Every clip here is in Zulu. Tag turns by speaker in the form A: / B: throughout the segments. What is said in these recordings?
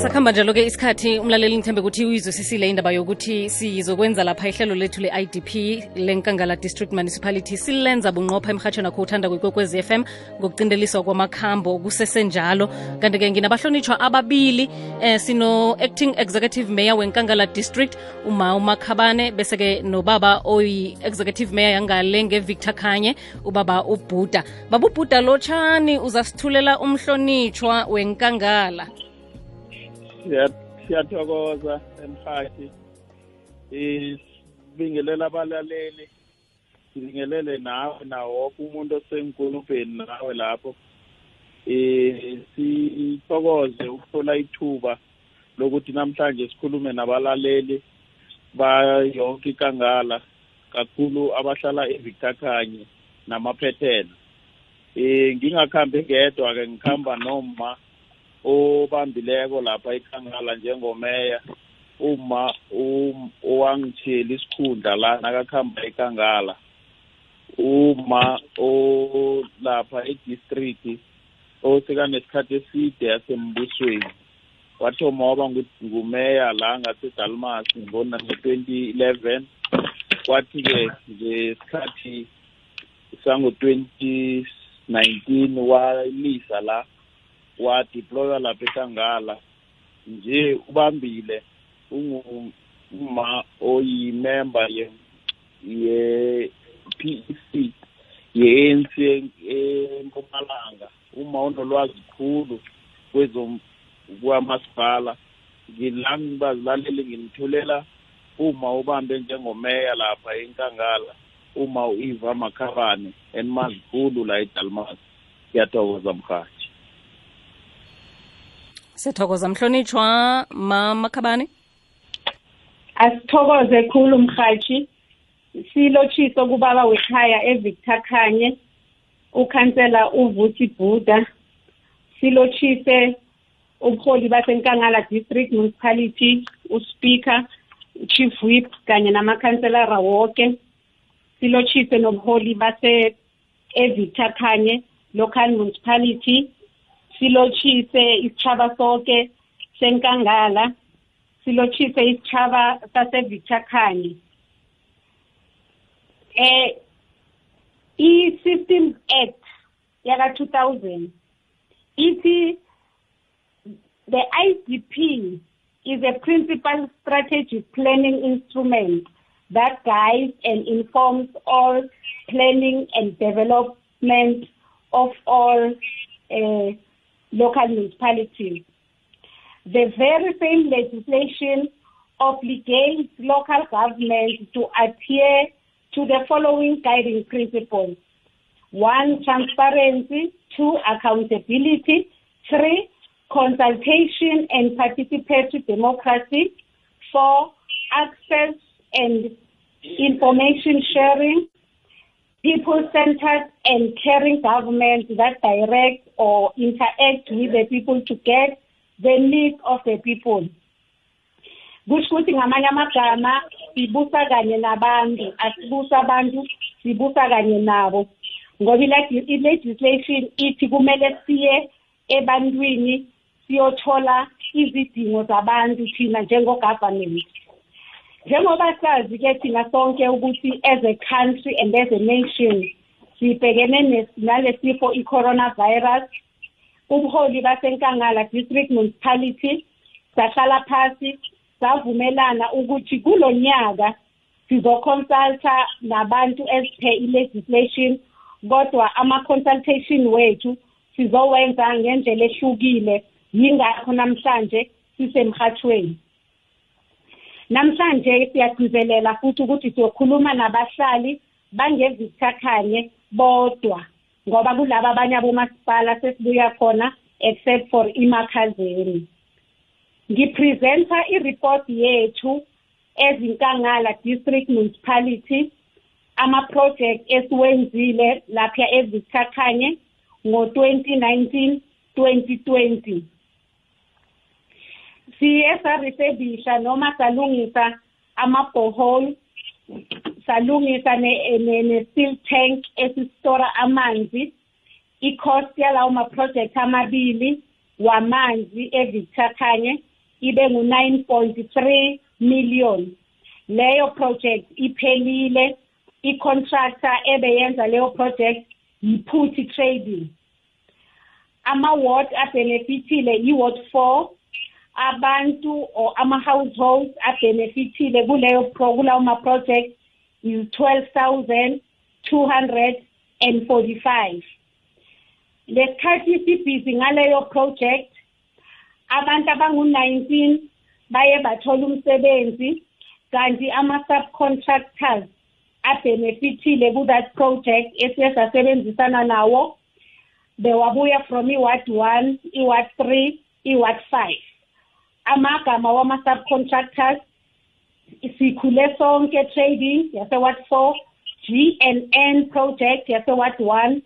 A: sakhamba njalo-ke isikhathi umlaleli ngithembe ukuthi uyizwisisile indaba yokuthi sizokwenza lapha ihlelo lethu le-idp lenkangala district municipality. Silenza bunqopha emhatshweni akho uthanda kwekwezi m ngokucindeliswa kwamakhambo kusesenjalo. Kanti-ke nginabahlonitshwa ababili eh, sino-acting executive mayor wenkangala district uma umakhabane bese-ke nobaba oyi-executive mayor yangale nge-victor khanye ubaba ubhuda. Baba ubhuda lotshani uzasithulela umhlonitshwa wenkangala
B: siyathokoza emhathi sibingelela abalaleli sibingelele nawe nawo woke umuntu osenkulubheni nawe lapho. Eh sithokoze ukuthola ithuba lokuthi namhlanje sikhulume nabalaleli bayonke ikangala kakhulu abahlala eVictor Khanye namaphethela eh ngingakhambi ngedwa ke ngikhamba noma obambileko lapha ekhangala njengomeya uma owangitshiyela isikhundla la nakakuhamba ekangala uma olapha e-district osekanesikhathi eside yasembusweni wathoma waba ngumeya la ngasedalmas ngo-twenty eleven kwathi-ke ngesikhathi sango-twenty nineteen walisa la wadeploywa lapha eKangala nje ubambile unguma oyimember ye ye PEC ye-ANC eMpumalanga. Uma unolwazi khulu kwezo kwamasipala ngila ngibazilaleli ngimthulela uma ubambe njengomeya lapha enkangala uma u-eva makhabane enimazi khulu la edalmas. Ngiyathokoza mhathi
A: sithokoza mhlonitshwa mamakhabane
C: asithokoze khulu mhathi silotshiso kubaba wekhaya evictor khanye ukhansela uvuthi buda. Silotshise ubuholi basenkangala district municipality uspeaker chief whip kanye namakhanselara wonke silotshise nobuholi base evictor khanye local municipality. Silotshise isitshaba sonke senkangala silotshise eh i-systems act yaka-2000 ithi the idp is a principal strategic planning instrument that guides and informs all planning and development of all uh, local municipalities. The very same legislation obligates local governments to adhere to the following guiding principles. One, transparency. Two, accountability. Three, consultation and participatory democracy. Four, access and information sharing people-centered and caring government that direct or interact with the people to get the needs of the people. Kusho ukuthi ngamanye amagama sibusa kanye nabantu asibusa abantu sibusa kanye nabo. Ngoba i-legislation ithi kumele siye ebantwini siyothola izidingo zabantu thina njengo-government. Njengoba sazi ke thina sonke ukuthi as a country and as a nation sibhekene nalesifo i-coronavirus. Ubuholi basenkangala district municipality sahlala phasi savumelana ukuthi kulo nyaka sizoconsulta nabantu as per i-legislation kodwa ama-consultation wethu sizowenza ngendlela ehlukile. Yingakho namhlanje sisemhathweni namhlanje siyagcizelela futhi ukuthi siyokhuluma nabahlali bangevictor khanye bodwa ngoba kulabo abanye abomasipala sesibuya khona except for imakhazeni. Ngipresenta i-report yethu ezinkangala district municipality ama-project esiwenzile lapha evictor khanye ngo-2019 2020 siye sarefebisha noma salungisa ama-bohole salungisa ne-steel tank esistora amanzi i-cost yalawo ma-project amabili wamanzi evictor khanye ibe ngu-9.3 million. Leyo project iphelile i-contractor ebeyenza leyo project yiphuthi trading. Ama-ward abenefithile i-ward four abantu or ama-households abenefithile kuleyo kulawo ma-project is 12245 lesikhathi sibhizi ngaleyo project abantu abangu-19 baye bathola umsebenzi kanti ama-subcontractors abenefithile ku-that project esiye sasebenzisana nawo. Bewabuya from i-ward one i-ward three i-ward five. Amagama wama-subcontractors sikhule sonke trading yase-ward four g and n project yase-ward one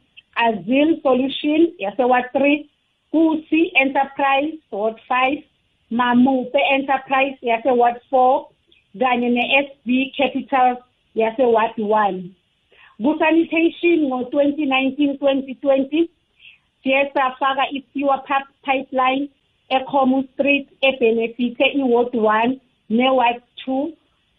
C: azil solution yase-ward three kusi enterprise ward five mamupe enterprise yase-ward four kanye ne-SB Capital yase-Ward 1 ku-sanitation ngo-2019 2020 siye safaka i-sewer pipeline ecomu street ebenefithe i-ward 1 ne-ward 2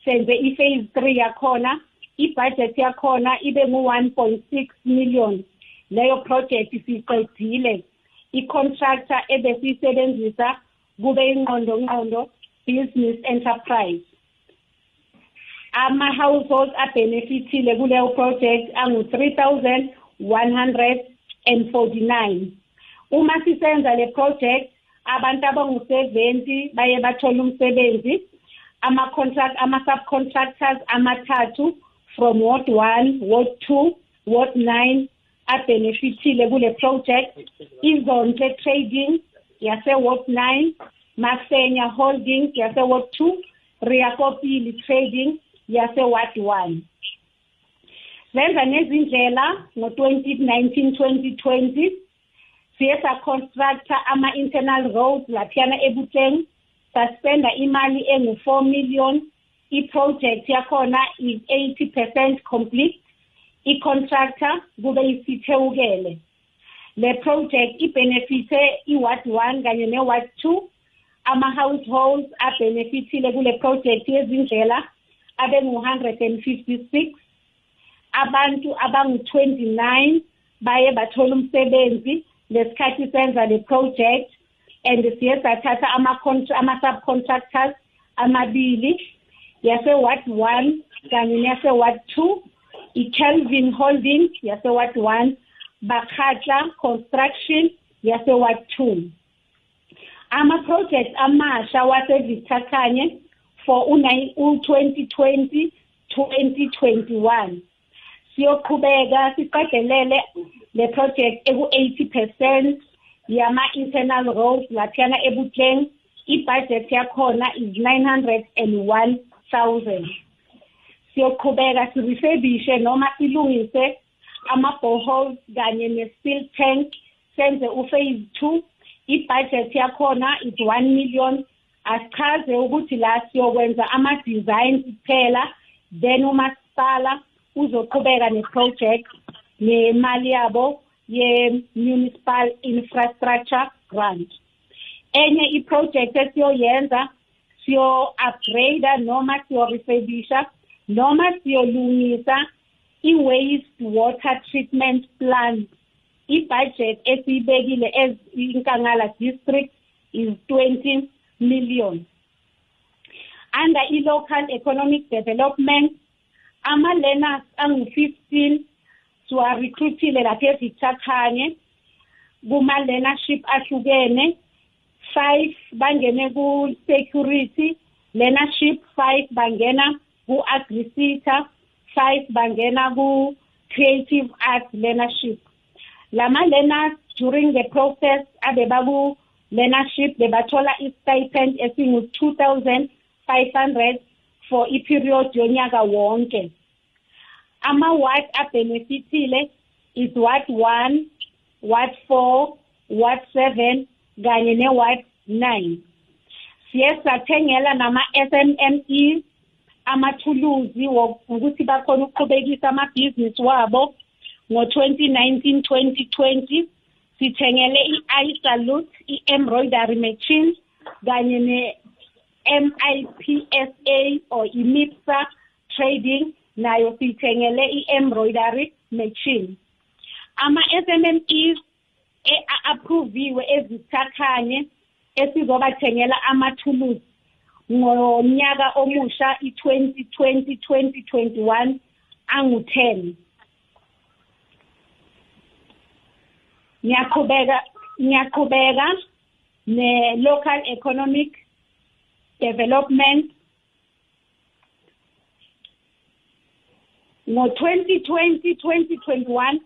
C: senze i-phase 3 yakhona ibudget yakhona ibe ngu-1.6 million. Leyo project siqedile i-contractor ebesiyisebenzisa kube ingqondo ngqondo business enterprise. Ama-households abenefithile kuleyo project angu-3149 uma sisenza le project abantu abangu-70 baye bathola umsebenzi ama-contract ama-subcontractors amathathu from ward 1 ward 2 ward 9 abenefithile kule project. Izonhle trading yase-ward 9 masenya holding yase-ward 2 riakopili trading yase-ward one. Senza nezindlela ngo-2019 2020 siye saconstructa ama-internal roads laphiyana ebutleng saspenda imali engu-4 million. I-project yakhona is 80 percent complete. I-contractor kube isithewukele. Le project ibenefithe i-ward one kanye ne-ward two. Ama-households abenefithile kule project yezindlela abengu-156 abantu abangu-29 baye bathola umsebenzi. Lesikhathi senza le project and siye sathatha ama-subcontractors amabili yase-ward one kanye neyase-ward two i-calvin holding yase-ward one bakhatla construction yase-ward two. Ama-project amasha wase-victor kanye for u-2020 2021 siyoqhubeka siqedelele le project eku-80 percent yama-internal roads laphiyana ebutleng. I-budget yakhona is 901 000 siyoqhubeka sirefurbishe noma silungise ama-boreholes kanye ne-spill tank senze uphase two. I-budget yakhona is 1 million. Asichaze ukuthi la siyokwenza ama-design kuphela then umasipala uzoqhubeka ne-project nemali yabo ye-municipal infrastructure grant. Enye i-project esiyoyenza siyo-upgrade noma siyo-refurbisha noma siyolungisa i-waste water treatment plant. I-budget esiyibekile inkangala district is 20 million. Under i-local economic development ama-learners angu-15 siwarecruitile lapha evictor khanye kuma-learnership ahlukene five bangene ku-security learnership five bangena ku-agrisita five bangena ku-creative arts learnership. Lama-learners during the process abebaku learnership bebathola i-stipend esingu-2500 for iperiod yonyaka wonke. Ama-ward abenefithile is ward 1 ward 4 ward 7 kanye ne-ward 9 siye sathengela nama-SMME amathuluzi ukuthi bakhona ukuqhubekisa amabhizinisi wabo. Ngo-2019 2020 sithengele i-isalute i-embroidery machine kanye MIPSA or iMIPSA Trading nayo siyithengele i-embroidery machine. ama-SMMEs e-approviwe ezithakhanye esizobathengela amathulusi ngonyaka omusha i-2020 2021 angu-10 ngiyaqhubeka ngiyaqhubeka ne-local economic development. Ngo-2020 2021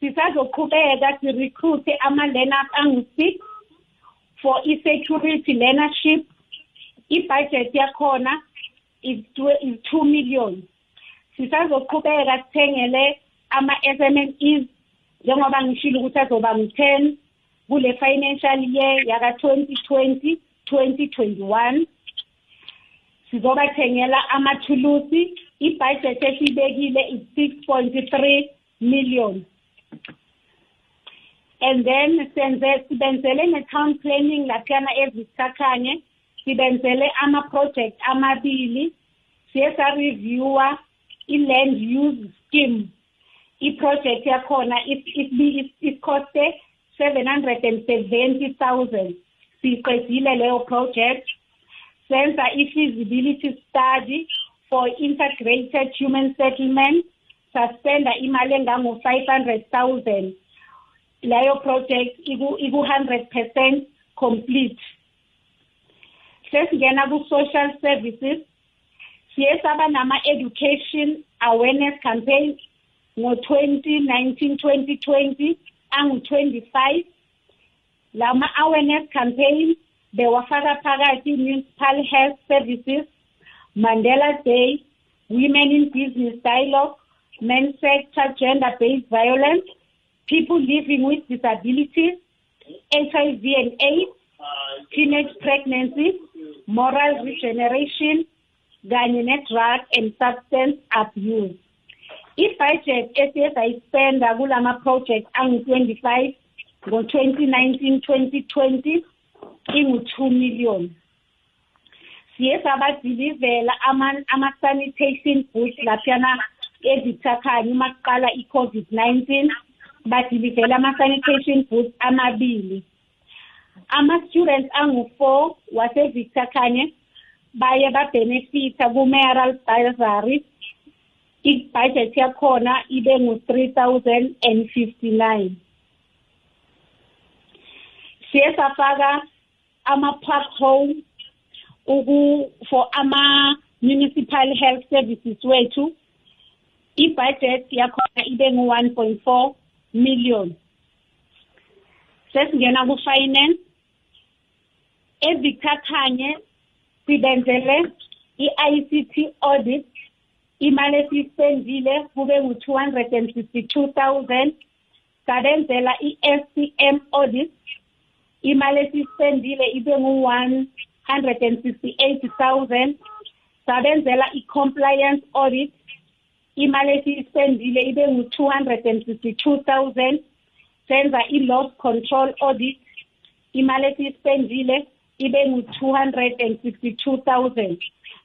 C: sisazoqhubeka sirecruite ama-learners angu-six for i-security learnership. I-budget yakhona is two million. Sisazoqhubeka sithengele ama-SMMEs njengoba ngishilo ukuthi azoba ngu-10 kule financial year yaka-2020 2021 sizobathengela amathulusi. Ibudget esibekile is 6.3 million. And then senze sibenzele ne-town planning laphiyana ezithakhanye sibenzele ama-project amabili. Siye sareviewa i-land use scheme. I-project yakhona and seventy thousand siyiqedile leyo project. Senza i-feasibility study for integrated human settlement. Suspenda imali engango-five hundred thousand. Leyo project iku-hundred percent complete. Sesingena ku-social services. Siye saba nama-education awareness campaign ngo-2019 2020 angu-25 lama-awareness campaign bewafaka phakathi municipal health services mandela day women in business dialogue men sector gender based violence people living with disabilities hiv and aids teenage pregnancy moral regeneration kanye ne-drug and substance abuse. If i-budget esiye sayispenda kulama project angu-25 ngo-2019 2020 ingu-2 million. Siye sabadilivela ama-sanitation booth laphiyana ezithakhanye uma kuqala i-covid-19 badilivela ama-sanitation booth amabili. Ama-students angu-four wase-victor khanye baye babenefitha ku-mayoral bursary i-budget yakhona ibe ngu-three thousand and fifty-nine. Siye safaka ama-park home for ama-municipal health services wethu. I-budget yakhona ibe ngu-one point four million. Sesingena ku-finance. Evictor khanye sibenzele i-ICT audit. Imali esiyisendile kube ngu-two hundred and fifty-two thousand. Sabenzela i-SCM audit. Imali esiyisendile ibe ngu-one hundred and sixty-eight thousand. Sabenzela i-compliance audit. Imali esiyisendile ibe ngu-two hundred and fifty-two thousand. Senza i-loss control audit. Imali esiyisendile ibe ngu-two hundred and sixty-two thousand.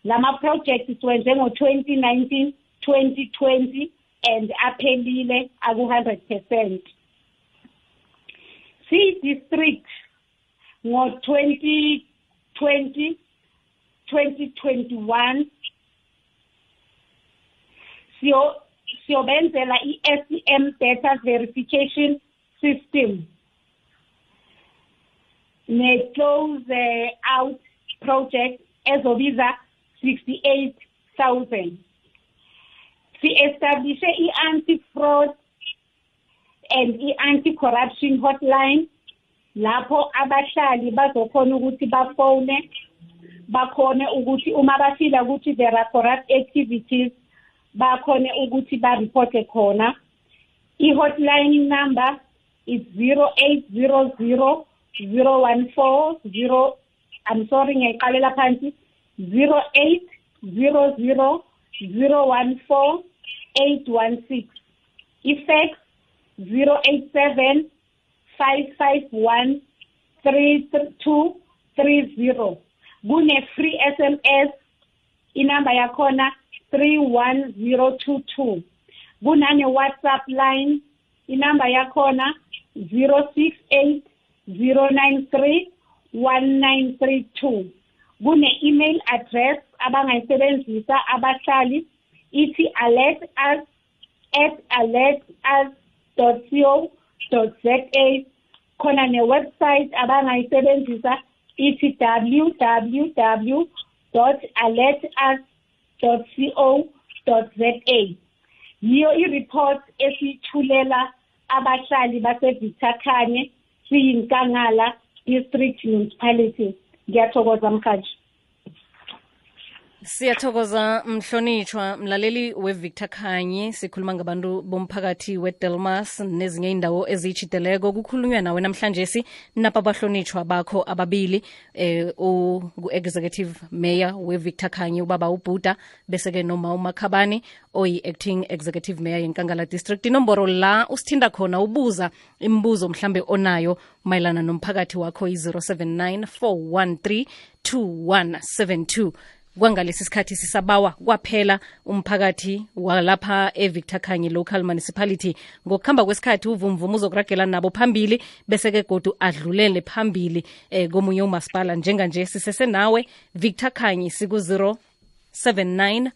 C: Lama-project siwenze ngo-twenty nineteen twenty twenty and aphelile aku-hundred percent. Siyi-district ngo-twenty twenty twenty twenty-one siyobenzela i-SCM data verification system. Ne-close uh, out project ezobiza 68000 si-establishe i-anti-fraud and i-anti-corruption hotline lapho abahlali bazokhona ukuthi bafone bakhone ukuthi uma bafila ukuthi there are corrupt activities bakhone ukuthi baripote khona. I-hotline number is 0800 014 I'm sorry ngiyayiqalela phansi 0800 014 816 ifax 087 551 3230 kune-free sms inamba yakhona 31022 kunane-whatsapp line. Inamba yakhona 068 093 1932 kune-email address abangayisebenzisa abahlali. Ithi alert us at alert us co za khona ne-website abangayisebenzisa ithi www alert us co za yiyo i-report esiyithulela abahlali basevictor khanye siyinkangala district municipality. Ngiyathokoza mhaji
A: siyathokoza mhlonitshwa mlaleli wevictor khanye sikhuluma ngabantu bomphakathi wedelmas nezinye indawo eziyitshideleko kukhulunywa nawe namhlanje si napa bahlonitshwa bakho ababili eh u-executive mayor wevictor khanye ubaba ubhuda bese-ke noma umakhabani oyi-acting executive mayor yenkangala district. Inomboro la usithinda khona ubuza imibuzo mhlambe onayo mayelana nomphakathi wakho yi-079 413 2172 kwangalesi sikhathi sisabawa kwaphela umphakathi walapha evictor khanye local municipality. Ngokuhamba kwesikhathi uvumvumu uzokuragela nabo phambili bese-ke godu adlulele phambili eh, komunye umasipala. Njenganje sisesenawe victor khanye siku-079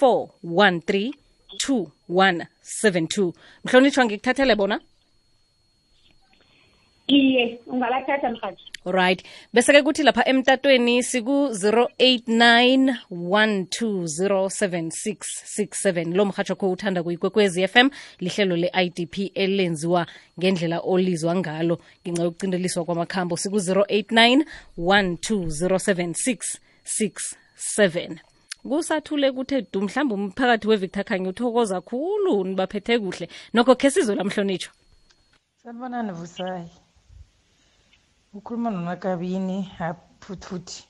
A: 413 2172 mhlonitshwa ngikuthathele bona
C: iye ungalathatha mhathi
A: right. Bese-ke kuthi lapha emtatweni siku-089 1207667 lo mhatsho kho uthanda kuyikwekwezi FM lihlelo le-idp elenziwa ngendlela olizwa ngalo. Ngenxa yokucindeliswa kwamakhambo siku-089 1207667 kusathule kuthe du mhlawumbe umphakathi wevictor khanye uthokoza khulu nibaphethe kuhle. Nokho khe sizwe lamhlonitsho
D: sanibonani vusayi ukhuluma nonakabini aphuthuthi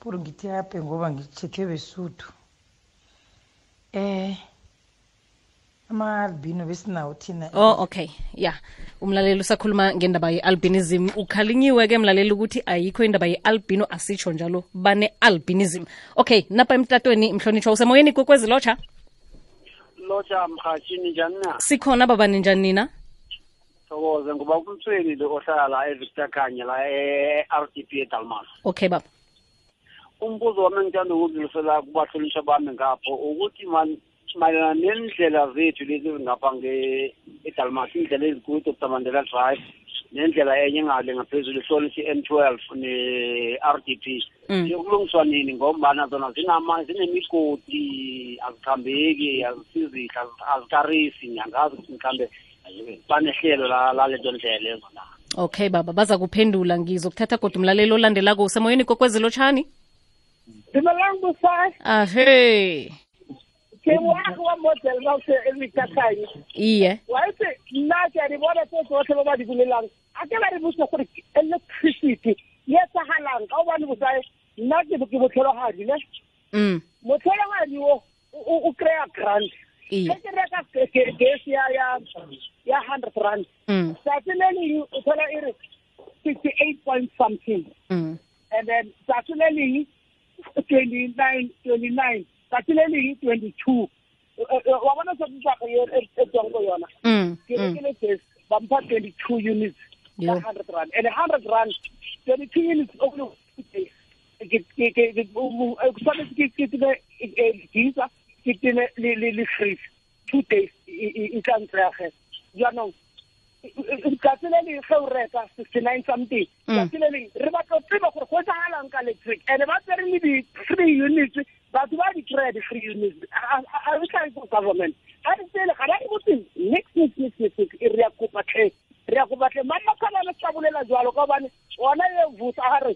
D: puru ngithi aphe ngoba ngitshekhe besuthu. Eh ama-albino besinawo thina
A: oh okay. Ya. Umlaleli usakhuluma ngendaba ye-albinism. Ukhalinyiwe-ke mlaleli ukuthi ayikho indaba ye-albino asitsho njalo bane-albinism. Okay napha emtatweni mhlonitshwa usemoyeni kwekwezi lotsha?
E: Lotsha mhatshini njani na?
A: Sikhona baba njani nina
E: thokoze ngoba kumthweni lo ohlala la evictor kanye la e-r d p edalmas.
A: Okay baba.
E: Umbuzo wami engithanda ukudlulisela kubahlonishwa bami ngapho ukuthi man- mayelana nendlela zethu lezi ngapha edalmas indlela ezikude okutamandela drive nendlela enye engale ngaphezulu ihlonisa i-n twelve ne-r d p.
A: Mm.
E: yokulungiswa nini? Ngombana zona zinemigodi azikhambeki azisizihle azi- azikarisi ngiyangazi ukuthi mhlambe banehlelo la- lalezo ndlela ezona
A: okay baba baza kuphendula ngizokuthatha kodwa umlaleli olandelako usemoyeni kokwezi lotshani?
F: Dumelang
A: ahe.
F: Ke moagi wa model mause evitakhanye
A: iye.
F: Wa itse nna ke a di bona tse tsotlhe ba ba di bolelang. A ke ba re botse gore electricity e etsagalang ka obane bosae nna ke botlhologadi ne?
A: Mm.
F: Motlhologadi o o o kry-a grant
A: iye
F: ge ke reka ge- ge- gas ya ya ya hundred rand
A: mm
F: tsatsi le leng o thola e re sixty eight point something
A: mm
F: and then tsatsi le leng twenty nine twenty nine tsatsi le leng twenty two wa bona setsaka e tswang ko yona
A: mm
F: ke
A: mm
F: rekile gas ba mpha twenty two units
A: Yo.
F: ka hundred rand and hundred rand twenty two units only kufanele ke tine disa ke tine le freeze two days e tla ntsege jaanong tsatsi le leng ge o reka sixty nine something
A: Mm.
F: tsatsi le leng re batla go tseba gore go etsagalang ka electric and ba tsere le di-free units batho ba di kry-a di-free units a re tlhae ko government ga di tsele ga ba di botse nix nix nix nix nix re ya kopa tlhe re ya kopa mammakhabane se ka bolela jalo ka obane ona ye vusa a re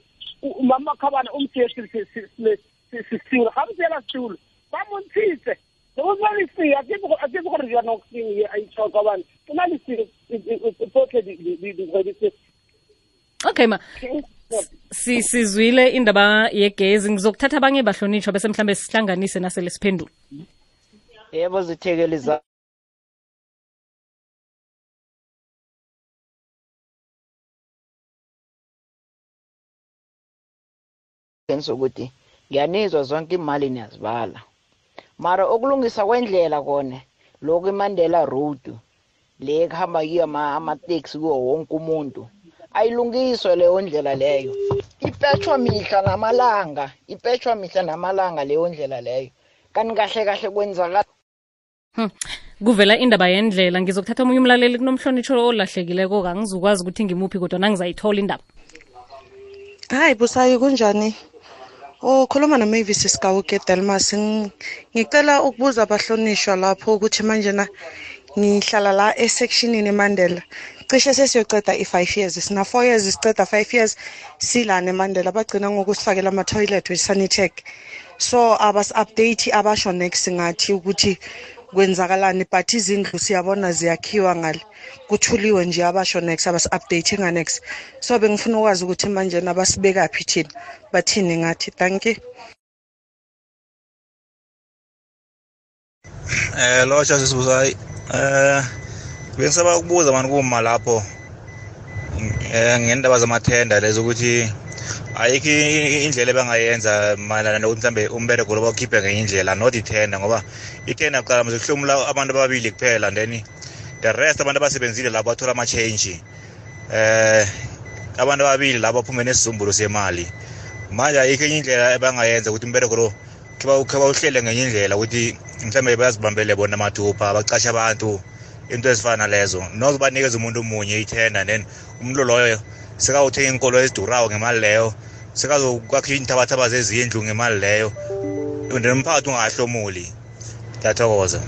F: mammakhabane o mtseye sesiulo ga mtseela sesiulo ba montshitse go na lesea a ke gore janoxing ye a itshoka obane ke na le sea tsotlhe dikgwedi tse
A: okay ma si sizwile indaba yegezi ngizokuthatha abanye bahlonitshwa bese mhlambe sihlanganise nasele siphendule
G: yebo zithekeli ukuthi ngiyanizwa zonke imali niyazibala mara ukulungisa kwendlela kone lokhu imandela road le kuhamba kiyo ama- amateksi kuwo wonke umuntu. Ayilungiswe leyo ndlela leyo. Ipetshwa mihla namalanga ipetshwa mihla namalanga leyo ndlela leyo. Kanti kahle kahle kwenzakala
A: Hmm. kuvela indaba yendlela. Ngizokuthatha omunye umlaleli kunomhlonitsho olahlekileko angizukwazi ukuthi ngimuphi kodwa nangizayithola indaba.
H: Hayi busayi kunjani? Oh khuluma nomavis sigawuke delmas. Ng- ngicela ukubuza abahlonishwa lapho ukuthi manje na ngihlala la esectionini emandela. Cishe sesiyoceda i-five years. Sina four years siceda five years silana emandela. Bagcina ngokusifakela ama-toilet we-sanitec. So abasi-update abasho next ngathi ukuthi kwenzakalani but izindlu siyabona ziyakhiwa ngale kuthuliwe nje abasho next abasi-update nganext so bengifuna ukwazi ukuthi manje nabasibekaphi thina? Bathini ngathi? Thank you.
I: Eh lotsha sisibusayi. Eh bengisaba ukubuza mani kuma lapho eh ngendaba zamathenda lezo ukuthi ayikho indlela ebangayenza mayelana nokuthi mhlambe umbereko lo bawukhiphe ngenye indlela not ithenda ngoba ithenda kuqala mase kuhlomula abantu ababili kuphela then the rest abantu abasebenzile lapho bathola ama-change eh abantu ababili labo baphume nesizumbulu semali. Manje ayikho enye indlela ebangayenza ukuthi umbereko lo khe bawuhlele ngenye indlela ukuthi mhlawumbe bayazibambele bona mathupha bacashe abantu into ezifana nalezo noze banikeze umuntu omunye ithenda then umuntu loyo sekawuthenga inkolo ezidurawo ngemali leyo sekazokwakha iinthabathaba zezindlu ngemali leyo. And ungahlomuli. Ngiyathokoza.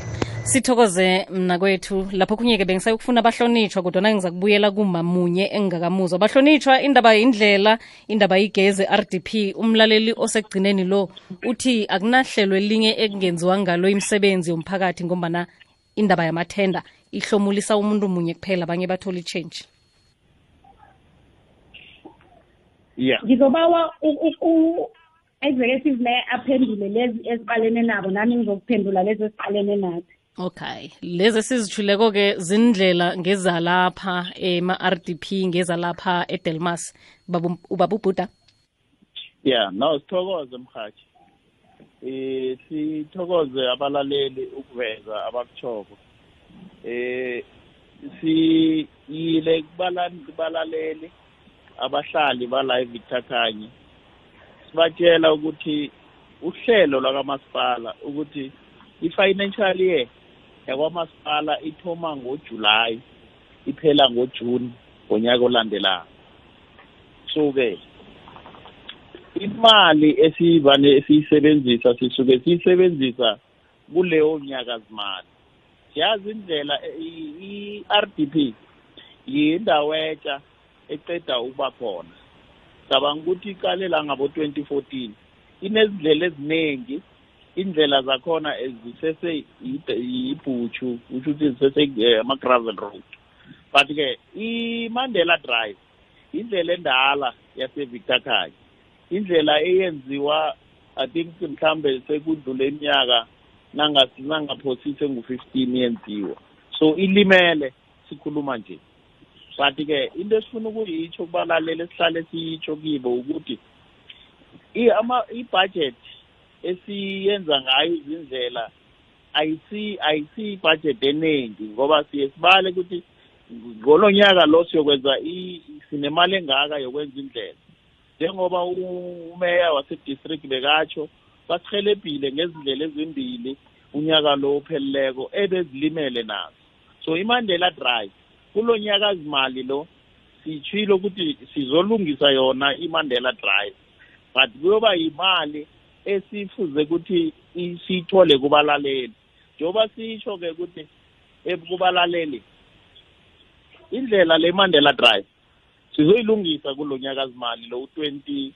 A: Sithokoze mna kwethu. Lapho kunye-ke bengisayokufuna abahlonitshwa kodwa ngiza kubuyela kumamunye engingakamuzwa abahlonitshwa indaba yindlela indaba yigezi rdp umlaleli osekugcineni lo uthi akunahlelo elinye ekungenziwa ngalo imisebenzi yomphakathi ngombana indaba yamathenda ihlomulisa umuntu munye kuphela abanye bathola i-change
B: yeah.
C: Ngizobawa executive mayor aphendule lezi eziqalene nabo nami ngizokuphendula lezi eziqalene nazo
A: okay. Lezi esizithuleko-ke zindlela ngezalapha ema-rdp ngezalapha edelmas. Babu- ubaba ubhuda
B: yeah no sithokoze mhathi eh sithokoze abalaleli ukuveza abakuchoko eh siyile kubalaleli. Abahlali bala eVictor Khanye sibatshela ukuthi uhlelo lwakamasipala ukuthi i-financial year yakwamasipala ithoma ngoJuly iphela ngoJune ngonyaka olandelayo. So-ke imali esivane esiyisebenzisa sisuke siyisebenzisa kuleyo nyaka zimali. Siyazi indlela i-RDP yindawo etsha eqeda ukuba khona. Cabanga ukuthi ikalela ngabo 2014 inezindlela eziningi indlela zakhona zisese yibhutshu usho ukuthi zisese ama-gravel road. But ke i-mandela drive indlela endala yase-victor khanye. Indlela eyenziwa i think mhlambe sekudlule iminyaka nangaphosise ngu-fifteen yenziwa. So ilimele sikhuluma nje. But-ke into esifuna ukuyitsho kubalaleli esihlale siyitsho kibo ukuthi i-budget esiyenza ngayo izindlela ayisi ayisi budget eningi ngoba siye sibale ukuthi ngolo nyaka lo siyokwenza sinemali engaka yokwenza indlela. Njengoba umeya wase-district bekatsho basihelebhile ngezindlela ezimbili unyaka lo opheleleko ebezilimele nazo. So imandela drive kulo nyaka zimali lo sitshilo ukuthi sizolungisa yona imandela drive but kuyoba yimali esifuze ukuthi siyithole kubalaleli. Njengoba siyitsho-ke ukuthi kubalaleli indlela le mandela drive sizoyilungisa kulo nyaka zimali lo u-twenty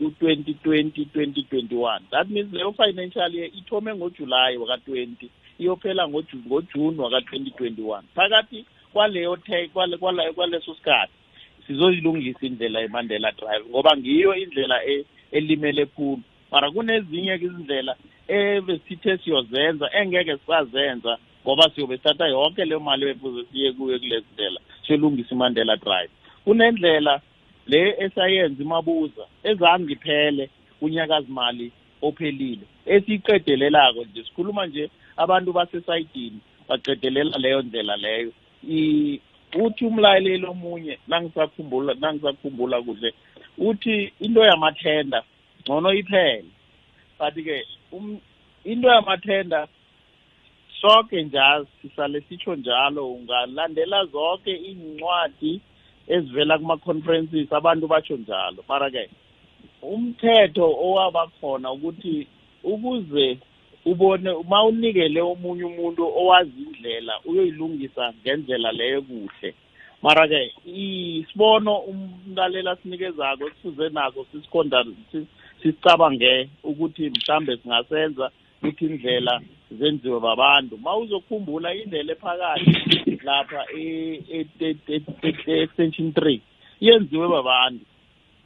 B: u-2020 2021 that means leyo financial year ithome ngojulayi waka-20 iyophela ngoJu- ngojuni waka-2021 phakathi kwaleyo te- kwale- kwale- kwaleso sikhathi sizoyilungisa indlela yemandela drive ngoba ngiyo indlela e- elimele khulu. Mara kunezinye-ke izindlela ebesithe siyozenza engeke sisazenza ngoba siyobe sithatha yonke leyo mali efuze siye kuyo kulezi ndlela siyolungisa imandela drive. Kunendlela le esayenza imabuza ezange iphele kunyakazimali ophelile esiyiqedelelako nje sikhuluma nje abantu basesayidini baqedelela leyo ndlela leyo. I- uthi umlaleli omunye nangisakhumbula nangisakhumbula kuhle uthi into yamathenda ngcono iphele. Kanti-ke um- into yamathenda sonke njalo sisale sitsho njalo ungalandela zonke iy'ncwadi ezivela kuma-conferences abantu batsho njalo. Mara-ke umthetho owaba khona ukuthi ukuze ubone uma unikele omunye umuntu owazi indlela uyoyilungisa ngendlela leyo kuhle. Mara-ke isibono umlalela asinikezako esifuze naso sisikhonda sis- sisicabange ukuthi mhlambe singasenza ukuthi indlela zenziwe babantu. Ma uzokhumbula indlela ephakathi lapha e- e- e- e- e-extension three yenziwe babantu.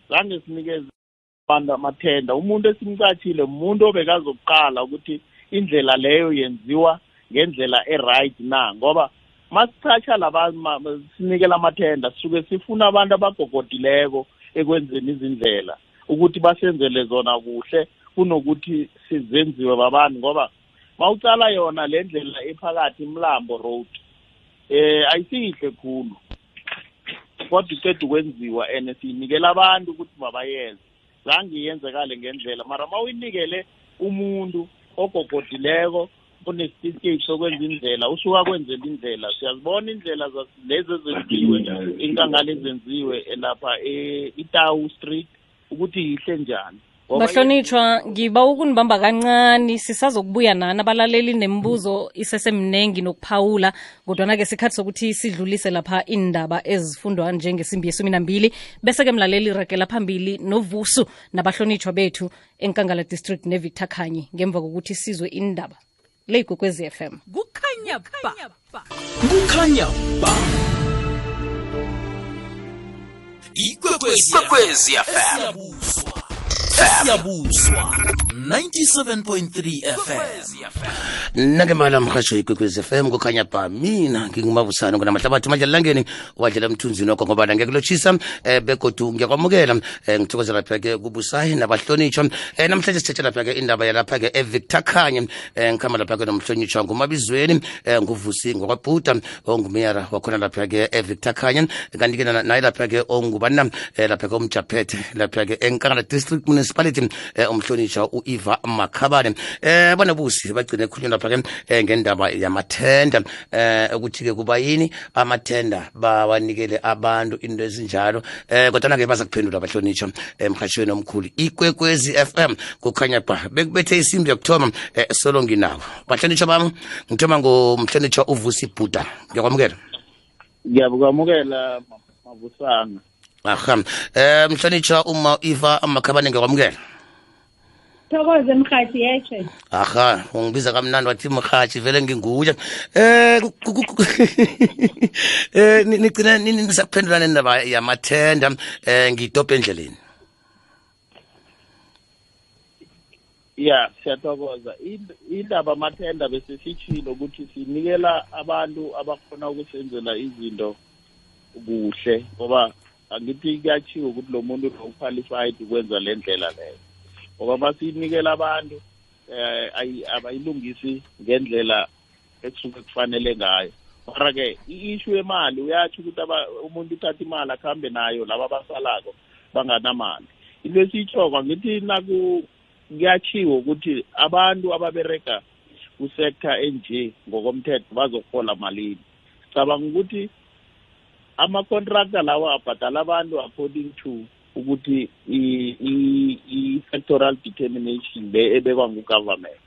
B: Zange sinikeze abantu amathenda. Umuntu esimcatshile umuntu obekazokuqala ukuthi indlela leyo yenziwa ngendlela e-right na? Ngoba masichatsha ma- sinikela amathenda sisuke sifuna abantu abagogodileko ekwenzeni izindlela ukuthi basenzele zona kuhle kunokuthi sizenziwe babantu ngoba mawucala yona le ndlela ephakathi mlambo road eh ayisihle khulu. Kodwa iceda ukwenziwa and siyinikela abantu ukuthi mabayenze. Zange yenzekale ngendlela mara ma uyinikele umuntu ogogodileko onesitifiketi sokwenza indlela usuka kwenzela indlela. Siyazibona indlela zas- lezi ezenziwe inkangala ezenziwe lapha e- itawu street ukuthi yihle njani. Ngoba
A: bahlonitshwa ngiba ukunibamba kancane sisazokubuya nani? Abalaleli nemibuzo isesemnengi nokuphawula kodwana-ke sikhathi sokuthi sidlulise lapha indaba ezifundwa njengesimbi yesumi nambili. Bese-ke mlaleli ragela phambili novusu nabahlonitshwa bethu enkangala district nevictor khanyi ngemva kokuthi sizwe indaba le igwekwezi FM
J: kukhanya ba. Kukhanya ba. Ikwekwezi fm siyabuswa. 97.3 fm
K: nake mala mhatsho ikwekwezi fm kukhanya ba mina ngingumabusana ngonamahlabathi madlalelangeni wadlela mthunzini wakho ngoba ngiyakulotshisa eh begodu ngiyakwamukela. Eh ngithokoza lapha-ke kubusayi nabahlonitshwa eh namhlanje sithethe lapha-ke indaba yalapha-ke evictor khanye. Um ngikhamba lapha-ke nomhlonitshwa ngumabizweni. Um nguvusi ngokwabhuda ongumeyara wakhona lapha-ke evictor khanye. Kanti-ke na- naye lapha-ke ongubana eh lapha-ke umjaphethe lapha-ke enkangala district municipality eh umhlonitshwa u-eva makhabane. Eh bona busi bagcine ekhulunywa lapha-ke eh ngendaba yamathenda. Eh ukuthi-ke kuba yini? Amathenda bawanikele abantu into ezinjalo. Eh kodwana-ke baza kuphendula abahlonitshwa emhatshweni omkhulu. Ikwekwezi fm kukhanya ba bekubethe isimbi yokuthoma eh, solo nginawo bahlonitshwa bami ngithoma ngomhlonitshwa uvusi bhuda ngiyakwamukela.
B: Ngiyabukwamukela ma- mabusana
K: aha. Eh mhlonitshwa uma iva amakhabane ngiyakwamukela
C: thokoze mhathi yeshe
K: aha ungibiza kamnandi wathi mrhatshi vele nginguye. Eh ku- ku- ku- eh ni- nigcina nini nisakuphendula nendaba yamathenda. Eh ngidobhe endleleni.
B: Ya siyathokoza. Ind- indaba amathenda bese sitshilo ukuthi sinikela abantu abakhona ukusenzela izinto kuhle ngoba angithi kuyachiwo ukuthi lo muntu lo qualified ukwenza le ndlela leyo. Ngoba masiyinikela abantu eh ayi- abayilungisi ngendlela ekusuke kufanele ngayo. Mara-ke i-issue yemali uyatsho ukuthi aba- umuntu uthatha imali akuhambe nayo laba abasalako banganamali. Into esiyitshoko ngithi naku kuyachiwo ukuthi abantu ababerega kusektor enje ngokomthetho bazokuhola malini. Cabanga ukuthi ama-contractor lawa abhadala abantu according to ukuthi i- i- i-sectoral determination le ebekwa ngugovernment.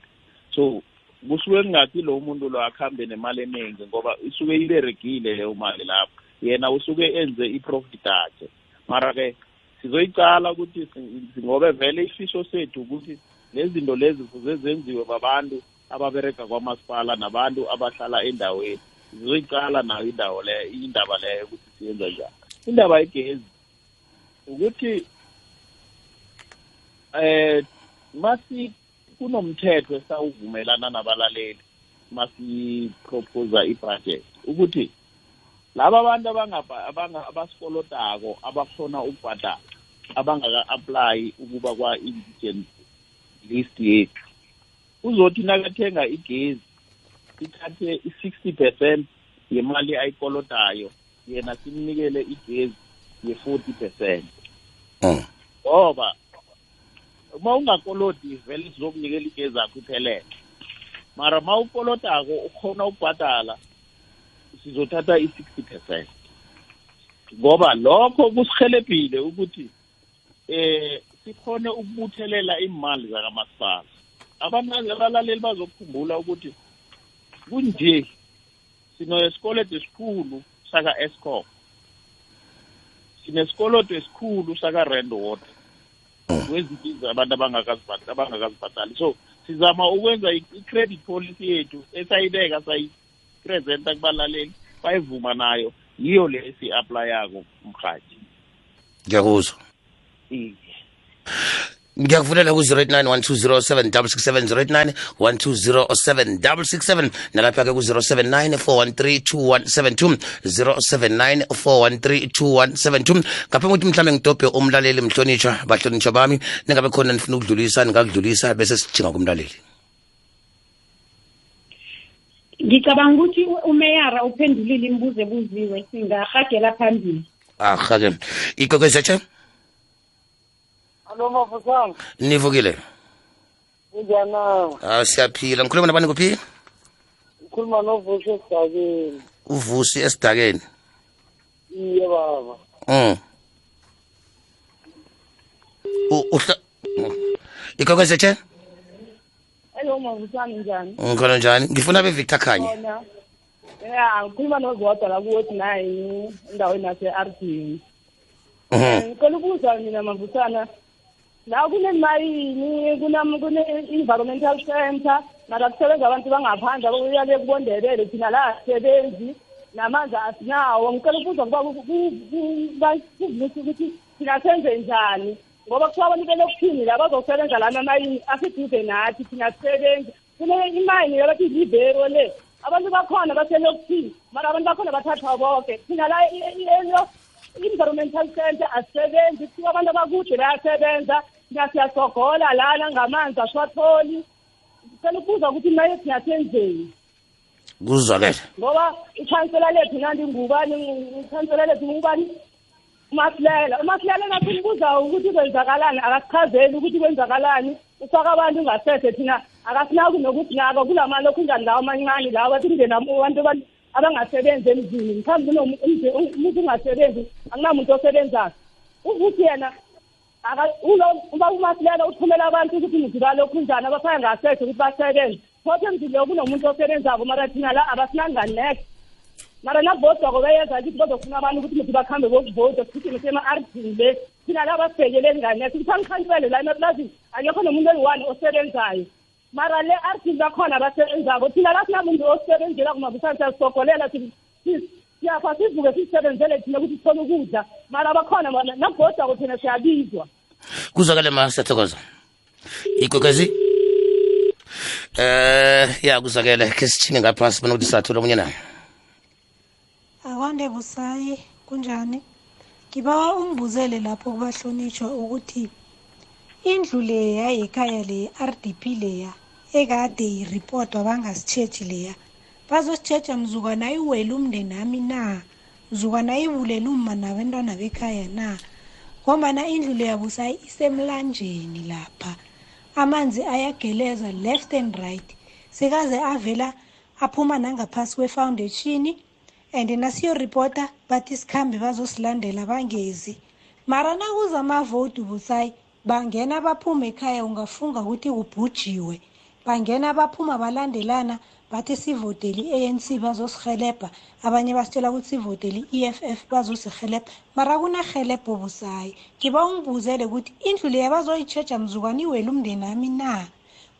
B: So kusuke kungathi lo muntu lo akuhambe nemali eningi ngoba isuke iberegile leyo mali lapho. Yena usuke enze i-profit akhe mara-ke sizoyicala ukuthi si- ngobe vele isifiso sethu ukuthi lezinto lezi kuze zenziwe babantu ababerega kwamasipala nabantu abahlala endaweni. Sizoyicala nayo indawo leyo indaba leyo ukuthi siyenza njani. Indaba yegezi ukuthi eh masi kunomthetho esawuvumelana nabalaleli masiproposa ibudget ukuthi laba abantu abangaba- abanga- abasikolotako abakhona ukubhadala abangaka-aplayi ukuba kwa-indigent list yethu. Uzothi nakathenga igezi sithathe i-sixty percent yemali ayikolodayo yena simnikele igezi ye-forty percent.
K: Mm.
B: ngoba uma ungakolodi vele sizokunikela igezi akho iphelele mara ma ukolodako ukhona ukubhadala sizothatha i-sixty percent. Ngoba lokho kusihelebhile ukuthi eh sikhone ukubuthelela imali zakamasipala. Abantu abalaleli bazokukhumbula ukuthi kunje sinesikoloto esikhulu saka-escom sinesikoloto esikhulu saka-rand water kwezinto abantu abangakazibhat- abangakazibhatali so sizama ukwenza i-credit policy yethu esayibeka sayipresenta kubalaleli bayivuma nayo. Yiyo le esi-aplayako mhathi
K: ngiyakuzwa.
B: Iye.
K: Ngiyakuvulela ku-089 120767089 1207667 nalapha-ke ku-079 413 079 413 ngaphambi kokuthi mhlawumbe ngidobhe umlaleli mhlonitshwa bahlonitshwa bami ningabe khona nifuna ukudlulisa ningakudlulisa bese sijinga kumlaleli.
C: Ngicabanga ukuthi umeyara uphendulile imibuzo ebuziwe singahagela phambili.
K: Ahake ikwekwezetshe
L: alo mafusana
K: nivukile.
L: Kunjani
K: ah siyaphila. Ngikhuluma nabani kuphi?
L: Ukhuluma novusi esigabeni.
K: Uvusi esidakeni
L: iye baba.
K: Mm. U- uhla ikwekwezetshe
L: hello mavusana njani?
K: Ngikhona njani? Ngifuna be-victor khanye.
L: Khona. Ya ngikhuluma nozodwa la kuwothi nine endaweni yase-ardini
K: Mhm.
L: ngicela ukubuza mina mavusana la kunemayini kune-environmental center. Mara kusebenza abantu bangaphandle abuyale kubondebele thina la asisebenzi namanzi asinawo. Ngicela ukubuza kuba kuvumisa ukuthi thina senze njani? Ngoba kuthiwa abantu belokuthini la bazosebenza lana amayini aseduze nathi thina sisebenzi kune imayini yabathi libero le. Abantu bakhona baselokuthini? Mara abantu bakhona bathathwa bonke thina la i-environmental center asisebenzi kuthiwa abantu abakude bayasebenza. thina siyasogola lana ngamanzi asiwatholi. Ngicela ukubuza ukuthi naye thina senzeni
K: kuzwakele.
L: Ngoba ikhansela lethu nandi ngubani? Ikhansela lethu ngubani? Umasilela. Umasilela nathi umbuza ukuthi kwenzakalani? Akasichazeli ukuthi kwenzakalani? Ufaka abantu ngasethe thina. Akasinaki nokuthi nako kulama lokhu njani lawo amancane lawo bathi kungena abantu abangasebenzi emzini. Mhlawumbe umuntu ungasebenzi akunamuntu osebenzayo ukuthi yena uba umasilela uthumela abantu ukuthi muthi balokhu njani abafaka ngasethe ukuthi basebenze. Phothi emzini lo kunomuntu osebenzako mara thina la abasinanganeke mara nabodwako bayenza kithi bazofuna abantu ukuthi muthi bakhambe bokuvota futhi nisema-ardini le. Thina la basibhekeleli nganeke kuthi angikhansele la emaplazini akekho nomuntu oyi-one osebenzayo. Mara le ardini bakhona abasebenzako thina la sinamuntu osebenzela kumabusani siyasisogolela siyafa sivuke sisebenzele thina ukuthi sithole ukudla. Mara bakhona bona nabodwako thina siyabizwa.
K: Kuzwakele ma siyathokoza. Ikwekwezi eh ya kuzwakele. Ke sithinge ngapha sibona ukuthi sathola omunye nayo
M: akwande busayi kunjani? Ngibawa ungibuzele lapho kubahlonitshwa ukuthi indlu leya yekhaya leya r-d p leya ekade iripotwa bangasitshetshi leya. Bazositshetshwa mzukwana ayiwele umndeni ami na? Mzukwana ayibulela umma nabentwana bekhaya na? Ngombana indlu leya busayi isemlanjeni lapha. Amanzi ayageleza left and right. Sekaze avela aphuma nangaphasi kwefoundation and nasiyoripota bathi sikhambe bazosilandela bangezi. Mara nakuza amavoti busayi bangena baphuma ekhaya ungafunga ukuthi kubhujiwe bangena baphuma balandelana bathi sivoteli i-anc bazosihelebha abanye basitshela ukuthi sivoteli i-eff bazosihelebha mara kunahelebho busayi. Ngiba ungibuzele ukuthi indlu leya bazoyitsheja mzukwana iwele umndeni ami na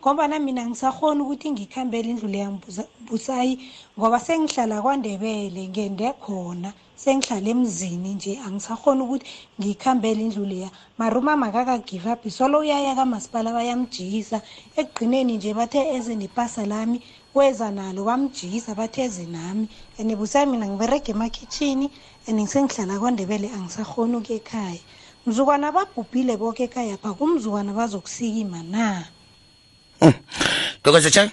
M: ngoba na mina ngisakhona ukuthi ngikhambele indlu leya Mbuza- busayi ngoba sengihlala kwandebele ngende khona sengihlala emzini nje. Angisakhona ukuthi ngiyikhambele indlu leya. Maruma makaka-give up solo uyaya kamasipala bayamjikisa ekugqineni nje bathe eze nepasa lami weza nalo bamjikisa bathe eze nami. And busayi mina ngiberega emakhitshini and sengihlala kwandebele angisakhona ukuya ekhaya. Mzukwana babhubhile boke ekhayapha kumzukwana bazokusikima na?
K: Gogoza chai.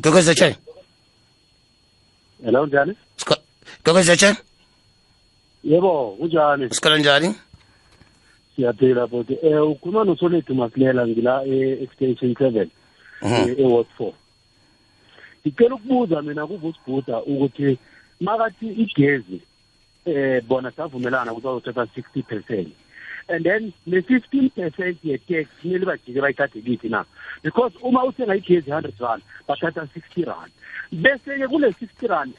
K: Gogoza chai.
N: Hello njani?
K: Gogoza chai.
N: Yebo, kunjani?
K: Sikhala njani?
N: Siyaphila bodi. Eh ukhuluma noSolethu Masilela ngila e-extension 7
K: Mhm.
N: e Ward 4. Ngicela ukubuza mina kuVusibhuda ukuthi makathi igezi eh bona savumelana ukuthi bazothatha 60% and then le 15% ye tax kumele bajike bayithathe kithi na? Because uma uthenga igezi 100 rand bathatha 60 rand. Bese ke kule 60 rand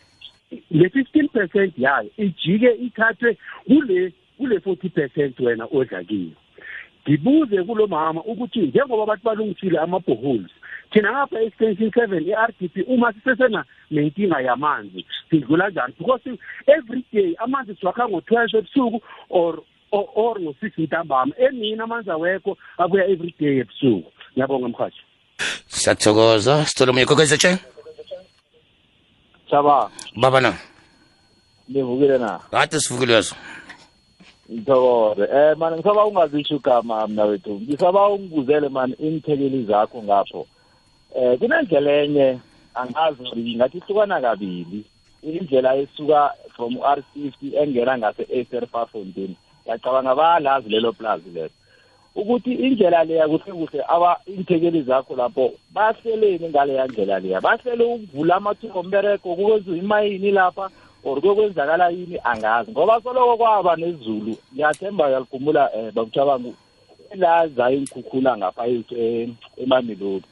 N: le 15% yayo ijike ithathwe kule kule 40% wena odla kiyo. Ngibuze kulo mama ukuthi njengoba abantu balungisile ama-boreholes thina ngapha extension seven i-r d p uma sisesena nenkinga yamanzi sidlula njani? Because every day amanzi siwakha ngo-twelve ebusuku or or ngo-six ntambama emini amanzi awekho abuya every day ebusuku ngiyabonga mhathi
K: Siyathokoza. Sithola umoya gogoza chai.
O: Chaba,
K: Baba na.
O: ngivukile na.
K: Kade sivukile yazo.
O: Ngithokoze. Eh man ngisaba ungazisho igama mina wethu. Ngisaba ungibuzele man inthekeli zakho ngapho. Eh kunendlela enye angazi ngathi ihlukana kabili. Indlela esuka from R50 engena ngase Esterpafontein. Yacabanga balazi lelo plaza lelo. ukuthi indlela leya kuhle kuhle aba inthekeli zakho lapho bahleleni ngaleya ndlela leya bahlele ukuvula amathuba ombereko kukwenziwa imayini lapha or kuyokwenzakala yini angazi ngoba soloko kwaba nezulu ngiyathemba uyalikhumbula um bakutshabangu elaza inkhukhula ngapha e- emamelodi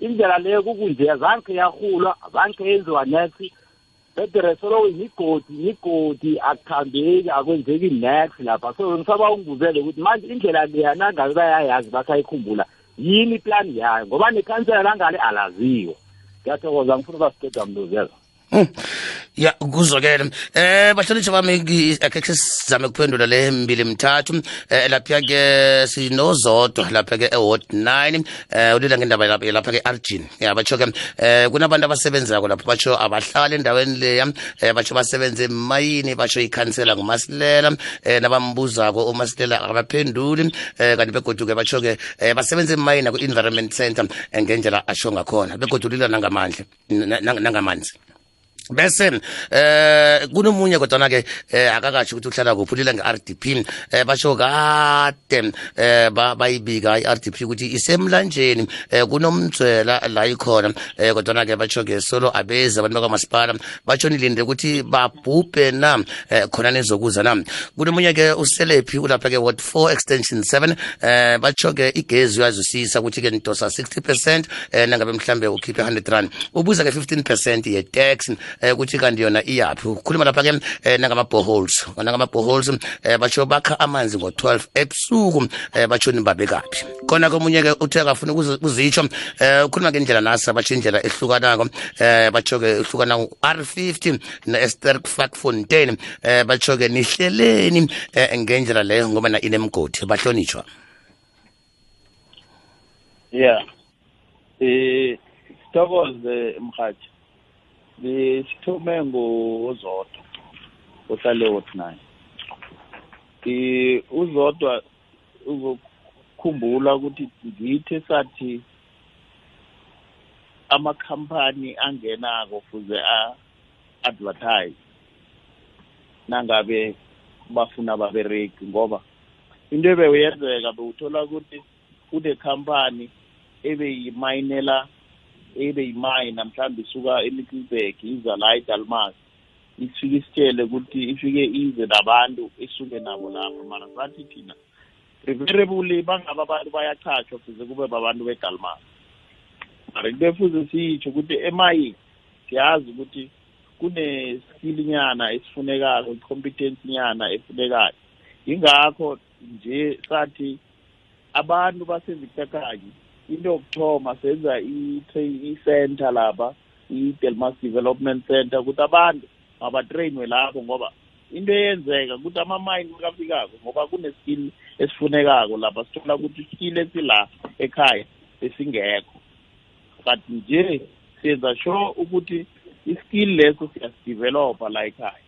O: indlela leyo kukunje azange yahulwa azange yenziwa next bedere soloko imigodi imigodi akuhambeki akwenzeki next lapha. So ngisaba ungibuzele ukuthi manje indlela leya nangabe bayayazi basayikhumbula yini iplani yayo ngoba nekhansela langale alaziwa. Ngiyathokoza ngifuna basiqeda mluzela
K: ya kuzokele eh bahlonitshi bami akhe sizame kuphendula le mbili mthathu. Eh lapha ke sinozodwa lapha ke eward 9 eh ulila ngendaba lapha ke Argin ya batsho ke eh kunabantu abasebenzako lapho batsho abahlali endaweni leya. Eh batsho basebenze emayini batsho ikhansela ngumasilela. Eh nabambuzako umasilela akabaphenduli. Eh kanti begoduke batsho ke eh basebenze emayini ku environment center eh, ngendlela asho ngakhona. Begodulila nangamandla na- na- nangamanzi bese eh kunomunye kodwa ke eh akakatsho ukuthi uhlala kuphi ulila nge-RDP eh basho kade eh ba- bayibika i-RDP ukuthi isemlanjeni. Eh kunomdzwela la ikhona. Eh kodwa ke batsho ke solo abeze abantu bakamasipala batsho nilinde ukuthi babhubhe na eh khona nizokuza na. Kunomunye ke uselephi ulapha ke ward 4 extension 7 eh batsho ke igezi uyazwisisa ukuthi ke nidosa 60% eh nangabe mhlambe ukhiphe 100 rand. Ubuza ke 15% ye tax eh ukuthi kanti yona iyaphi? Ukhuluma lapha ke eh, nangama boreholes nangama boreholes eh batsho bakha amanzi ngo12 ebusuku eh batsho nibabe kaphi khona komunye ke uthe akafuna ukuzi- ukuzitsho eh ukhuluma ngendlela nasa batsho indlela ehlukanako eh batsho ke ehlukana R50 na Esterkfak Fontaine eh batsho ke nihleleni eh, ngendlela leyo ngoba na inemgodi. Bahlonitshwa
B: yeah eh sithokoze mhathi besithume ngozodwa ohlale wot nine eh uzodwa uzokhumbula ukuthi ngithe sathi amakhampani angenako fuze a-advertise nangabe bafuna ababereki ngoba into ebeyenzeka bewuthola ukuthi kunekhampani ebeyimayinela ebeyimayina mhlawumbe isuka emiddleburg iza la edalmas. Ifike isitshele ukuthi ifike ize nabantu isuke nabo lapho mara sathi thina preferably bangabe abantu bayachashwa fuze kube babantu bedalmas. Mara into efuze siyitsho ukuthi emayini siyazi ukuthi kune-skill nyana esifunekayo i-competence nyana efunekayo. Yingakho nje sathi abantu basevictakanyi into yokuthoma senza i-center lapha i-delmas development center ukuthi abantu mabatrainwe lapho ngoba into eyenzeka ukuthi amamayini makafikako ngoba kune-skill esifunekako lapha sithola ukuthi iskill esila ekhaya esingekho. Kanti nje senza sure ukuthi iskill leso siyasidevelopa la ekhaya.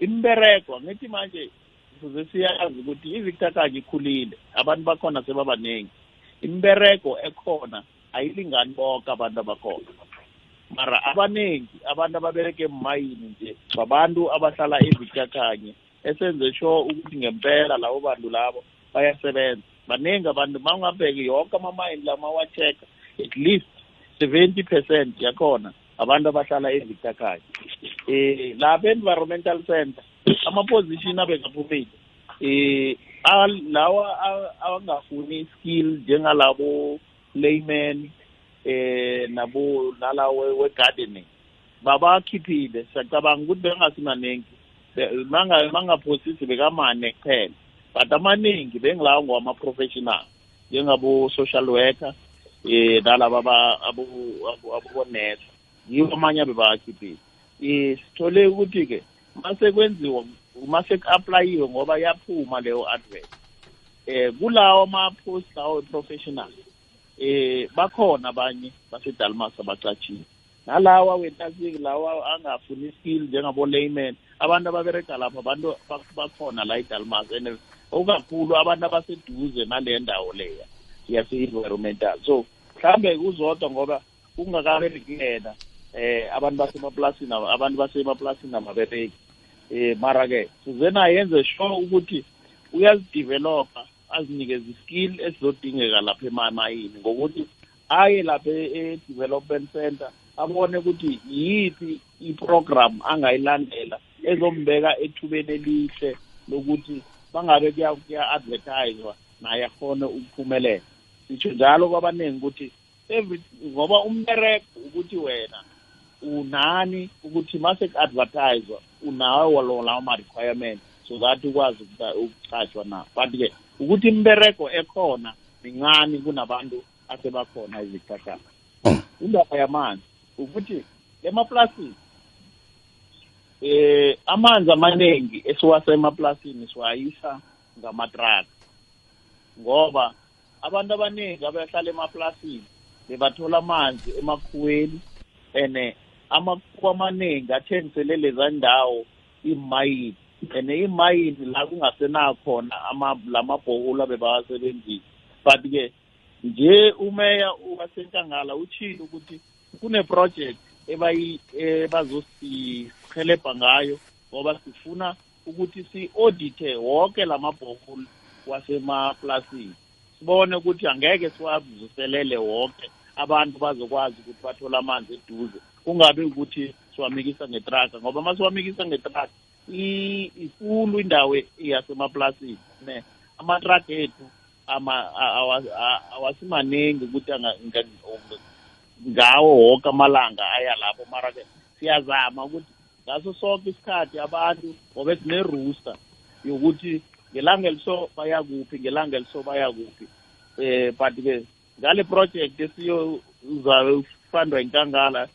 B: Imbereko angithi manje fuze siyazi ukuthi ivictor kanye ikhulile abantu bakhona sebabaningi imbereko ekhona ayilingani bonke abantu abakhona. Mara abaningi abantu ababereke emayini nje babantu abahlala evictor kanye esenze sure ukuthi ngempela labo bantu labo bayasebenza. Baningi abantu ma ungabheki yonke amamayini la mawachecka at least seventy percent yakhona abantu abahlala evictor kanye eh lapha environmental center ama-position abekaphumile eh al- lawa awangafuni skill njengalabo layman eh nabo nalawo we-gardening. Babakhiphile siyacabanga ukuthi bengasimaningi manga mangaphosisi bekamane kuphela. But amaningi bengilawo ngowama-professional njengabo-social worker eh nalaba aba- abo- abo- abobonesa yiwo amanye abebawakhiphile um sithole ukuthi-ke mase kwenziwa mase ku-aplayiwe ngoba yaphuma leyo advert. Eh kulawo ama-post lawo professional eh bakhona abanye basedalmas abacatshiwe nalawa wentasiki lawa angafuni skill njengabo layman abantu ababereka lapha abantu bak- bakhona la edalmas and okakhulu abantu abaseduze nale ndawo leya yase-environmental. So mhlambe kuzodwa ngoba kungakabereki yena eh abantu basemaplasini aba- abantu basemaplasini ababereki eh mara ke sizena yenze sure ukuthi uyazidevelopa azinikeze iskill esizodingeka lapha emamayini ngokuthi aye lapha e-development center abone ukuthi yiphi i-program angayilandela ezombeka ethubeni elihle lokuthi bangabe kuya- kuya-advertiswa naye akhone ukuphumelela. Sitsho njalo kwabaningi ukuthi ngoba umbereko ukuthi wena unani ukuthi mase ku-advertiswa unawo lo lawo ma-requirement so that ukwazi ukuca- ukucatshwa na. But-ke ukuthi imbereko ekhona mincane kunabantu asebakhona ezikhahlana indaba yamanzi ukuthi emaplasini eh amanzi amaningi esiwasa emaplasini siwayisa ngamatraka ngoba abantu abaningi abahlala emaplasini bebathola amanzi emakhuweni ene amakhuwa amaningi athengisele leza ndawo imayini and imayini la kungasenakhona ama- lamabhoholo abebawasebenzisa but-ke nje umeya wasenkangala utshilo ukuthi kune-project ebazosihelebha ngayo ngoba sifuna ukuthi si-audite wonke la mabhoholo wasemaplasini. Sibone ukuthi angeke siwavuselele wonke abantu bazokwazi ukuthi bathole amanzi eduze. Kungabi ukuthi siwamikisa ngetraka ngoba uma siwamikisa ngetraka i- ikulu indawo yasemaplasini ne amatraka ethu ama- a- awa- a- awasimaningi ukuthi anga- nga- ngawo wonke amalanga aya lapho mara ke siyazama ukuthi ngaso sonke isikhathi abantu ngoba sine-rooster yokuthi ngelanga eliso baya kuphi ngelanga eliso baya kuphi eh but ke ngale project esiyozafundwa inkangala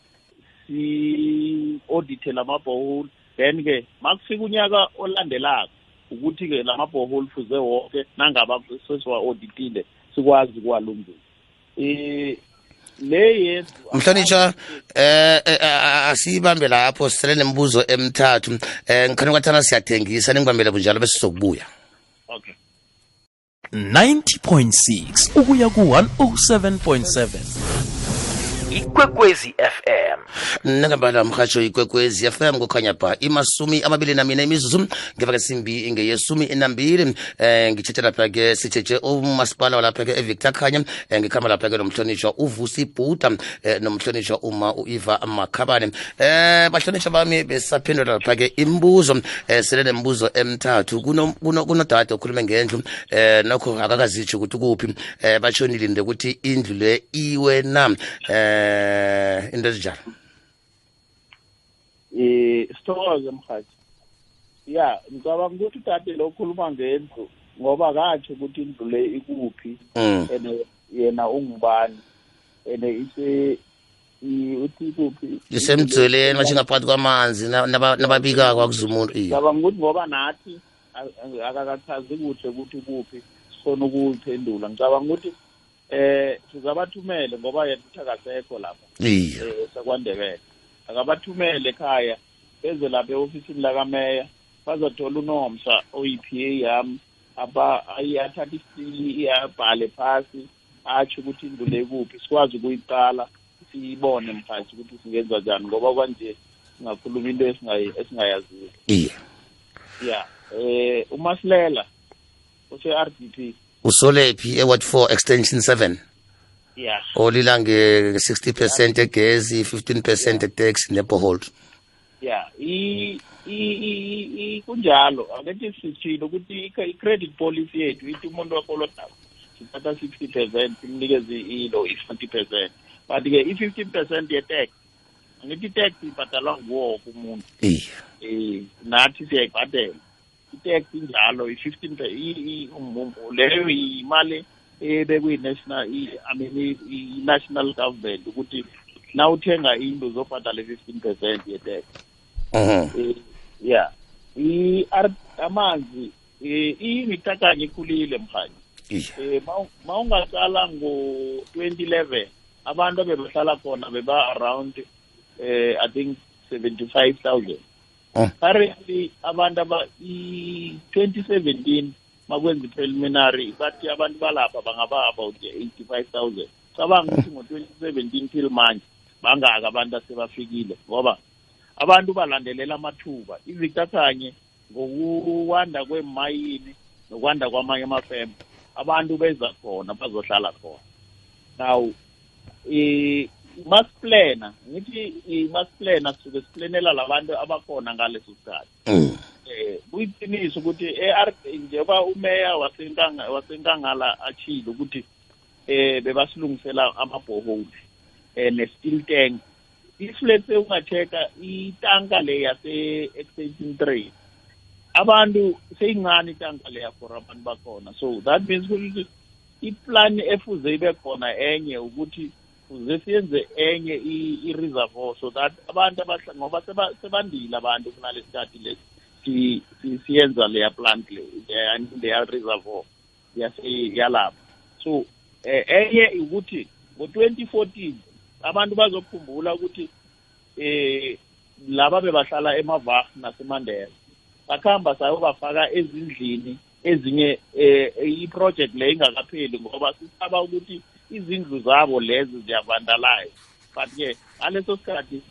B: si-audite lamabhoholi then ke makufika unyaka olandelako ukuthi ke lamabhoholi fuze wonke nangaba sesiwa-auditile sikwazi ukuwalungisa. Eh le
K: mhlonitsha eh eh, a- asiyibambe lapho sisele nemibuzo emithathu. Eh ngikhona kwathana siyathengisa ningibambele bunjalo bese sizokubuya.
B: Okay.
J: 90.6 ukuya ku-107.7
K: ikwekwezi fm nangambala mrhatsho ikwekwezi fm kukhanya pha imasumi amabili namina imizuzu. Ngeva ke simbi ngeyesumi enambili eh ngithethe lapha ke sitshetshe umasipala walapha ke evictor khanya. Eh, ngikhamba lapha ke nomhlonishwa uvusi bhuda eh, nomhlonishwa uma uiva makhabane. Eh bahlonishwa bami besaphendula lapha ke imibuzo. Eh sele kuno kuno kunodade okhuluma ngendlu. Eh nokho akakazitsho ukuthi kuphi eh batshonile ukuthi indlu le iwe na? Eh into ezinjalo?
B: Eh sithokoze mhathi ya ngicabanga ukuthi udade lo ukhuluma ngendlu ngoba katsho ukuthi indlu le ikuphi and yena ungubani and ise uthi kuphi
K: isemdzweleni basho ngaphakathi kwamanzi na- naba- nababikako akuzumuntu
B: ngicabanga ukuthi ngoba nathi akakachazi kuhle ukuthi kuphi sifona ukuphendula ngicabanga ukuthi eh sizabathumele ngoba yena uthi akasekho lapha eh sakwandebele. Akabathumele ekhaya beze lapha e-ofisini lakameya bazothola unomsa o-EPA yami apa ayathatha isili iyabhale phasi atsho ukuthi indlu le kuphi sikwazi ukuyiqala siyibone mhathi ukuthi singenza njani ngoba kwanje singakhuluma into esingayaziyo
K: iye
B: ya eh umasilela use-RDP
K: usolephi eward 4 extension 7
B: ya
K: olila nge-60 percent egezi 15 percent etax nebohold
B: ya i i- i- i- kunjalo. Akethi sithile ukuthi i- i-credit policy yethu ithi umuntu wakolodako sithatha 60 percent simnikeze ilo i-forty percent. But-ke i-fifteen percent ye-tax angithi i-tax ibhadalwa nguwo woke umuntu.
K: Iye
B: um nathi siyayibhadela. I-tax injalo i-fifteen leyo imali ebekuyi-national i- I mean i- i-national government ukuthi na uthenga indlu uzobhadala i-fifteen percent ye-tax.
K: Mhm.
B: Eh, ya i amanzi eh imitakanye ikhulile mkhanye eh ma ungaqala ngo-2011 abantu abebehlala khona beba around eh i think 75000
K: Oh.
B: currently abantu aba i-2017 makwenza i-preliminary bathi abantu balapha bangaba about 85000 cabanga ukuthi ngo-2017 till manje bangaka abantu asebafikile ngoba abantu balandelela amathuba. Ivictor kanye ngokuwanda kwemayini nokwanda kwamanye amafema abantu beza khona bazohlala khona. Now masiplana ngithi masiplana sisuke siplanela labantu abakhona ngaleso sikhathi. Eh kuyiqiniso ukuthi eR njengoba umeya wasenkanga wasenkangala achile ukuthi eh bebasilungisela amabhoholi eh ne-steel tank. If let's say ungacheka itanka le yase extension 3 abantu seyincane itanka leya for abantu bakhona. So that means ukuthi iplan efuze ibe khona enye ukuthi kuze siyenze enye i-reservoir so that abantu ngoba seba- sebandile abantu kunalesikhathi lesi. si- si- siyenza leya plant le leya leya reservoir yase yalapha so eh, enye ukuthi ngo-2014 abantu bazokhumbula ukuthi eh laba bebahlala emavah nasemandela bakhamba sayobafaka ezindlini ezinye eh i-project le ingakapheli ngoba sisaba ukuthi izindlu zabo lezo ziyavandalayo but-ke ngaleso sikhathi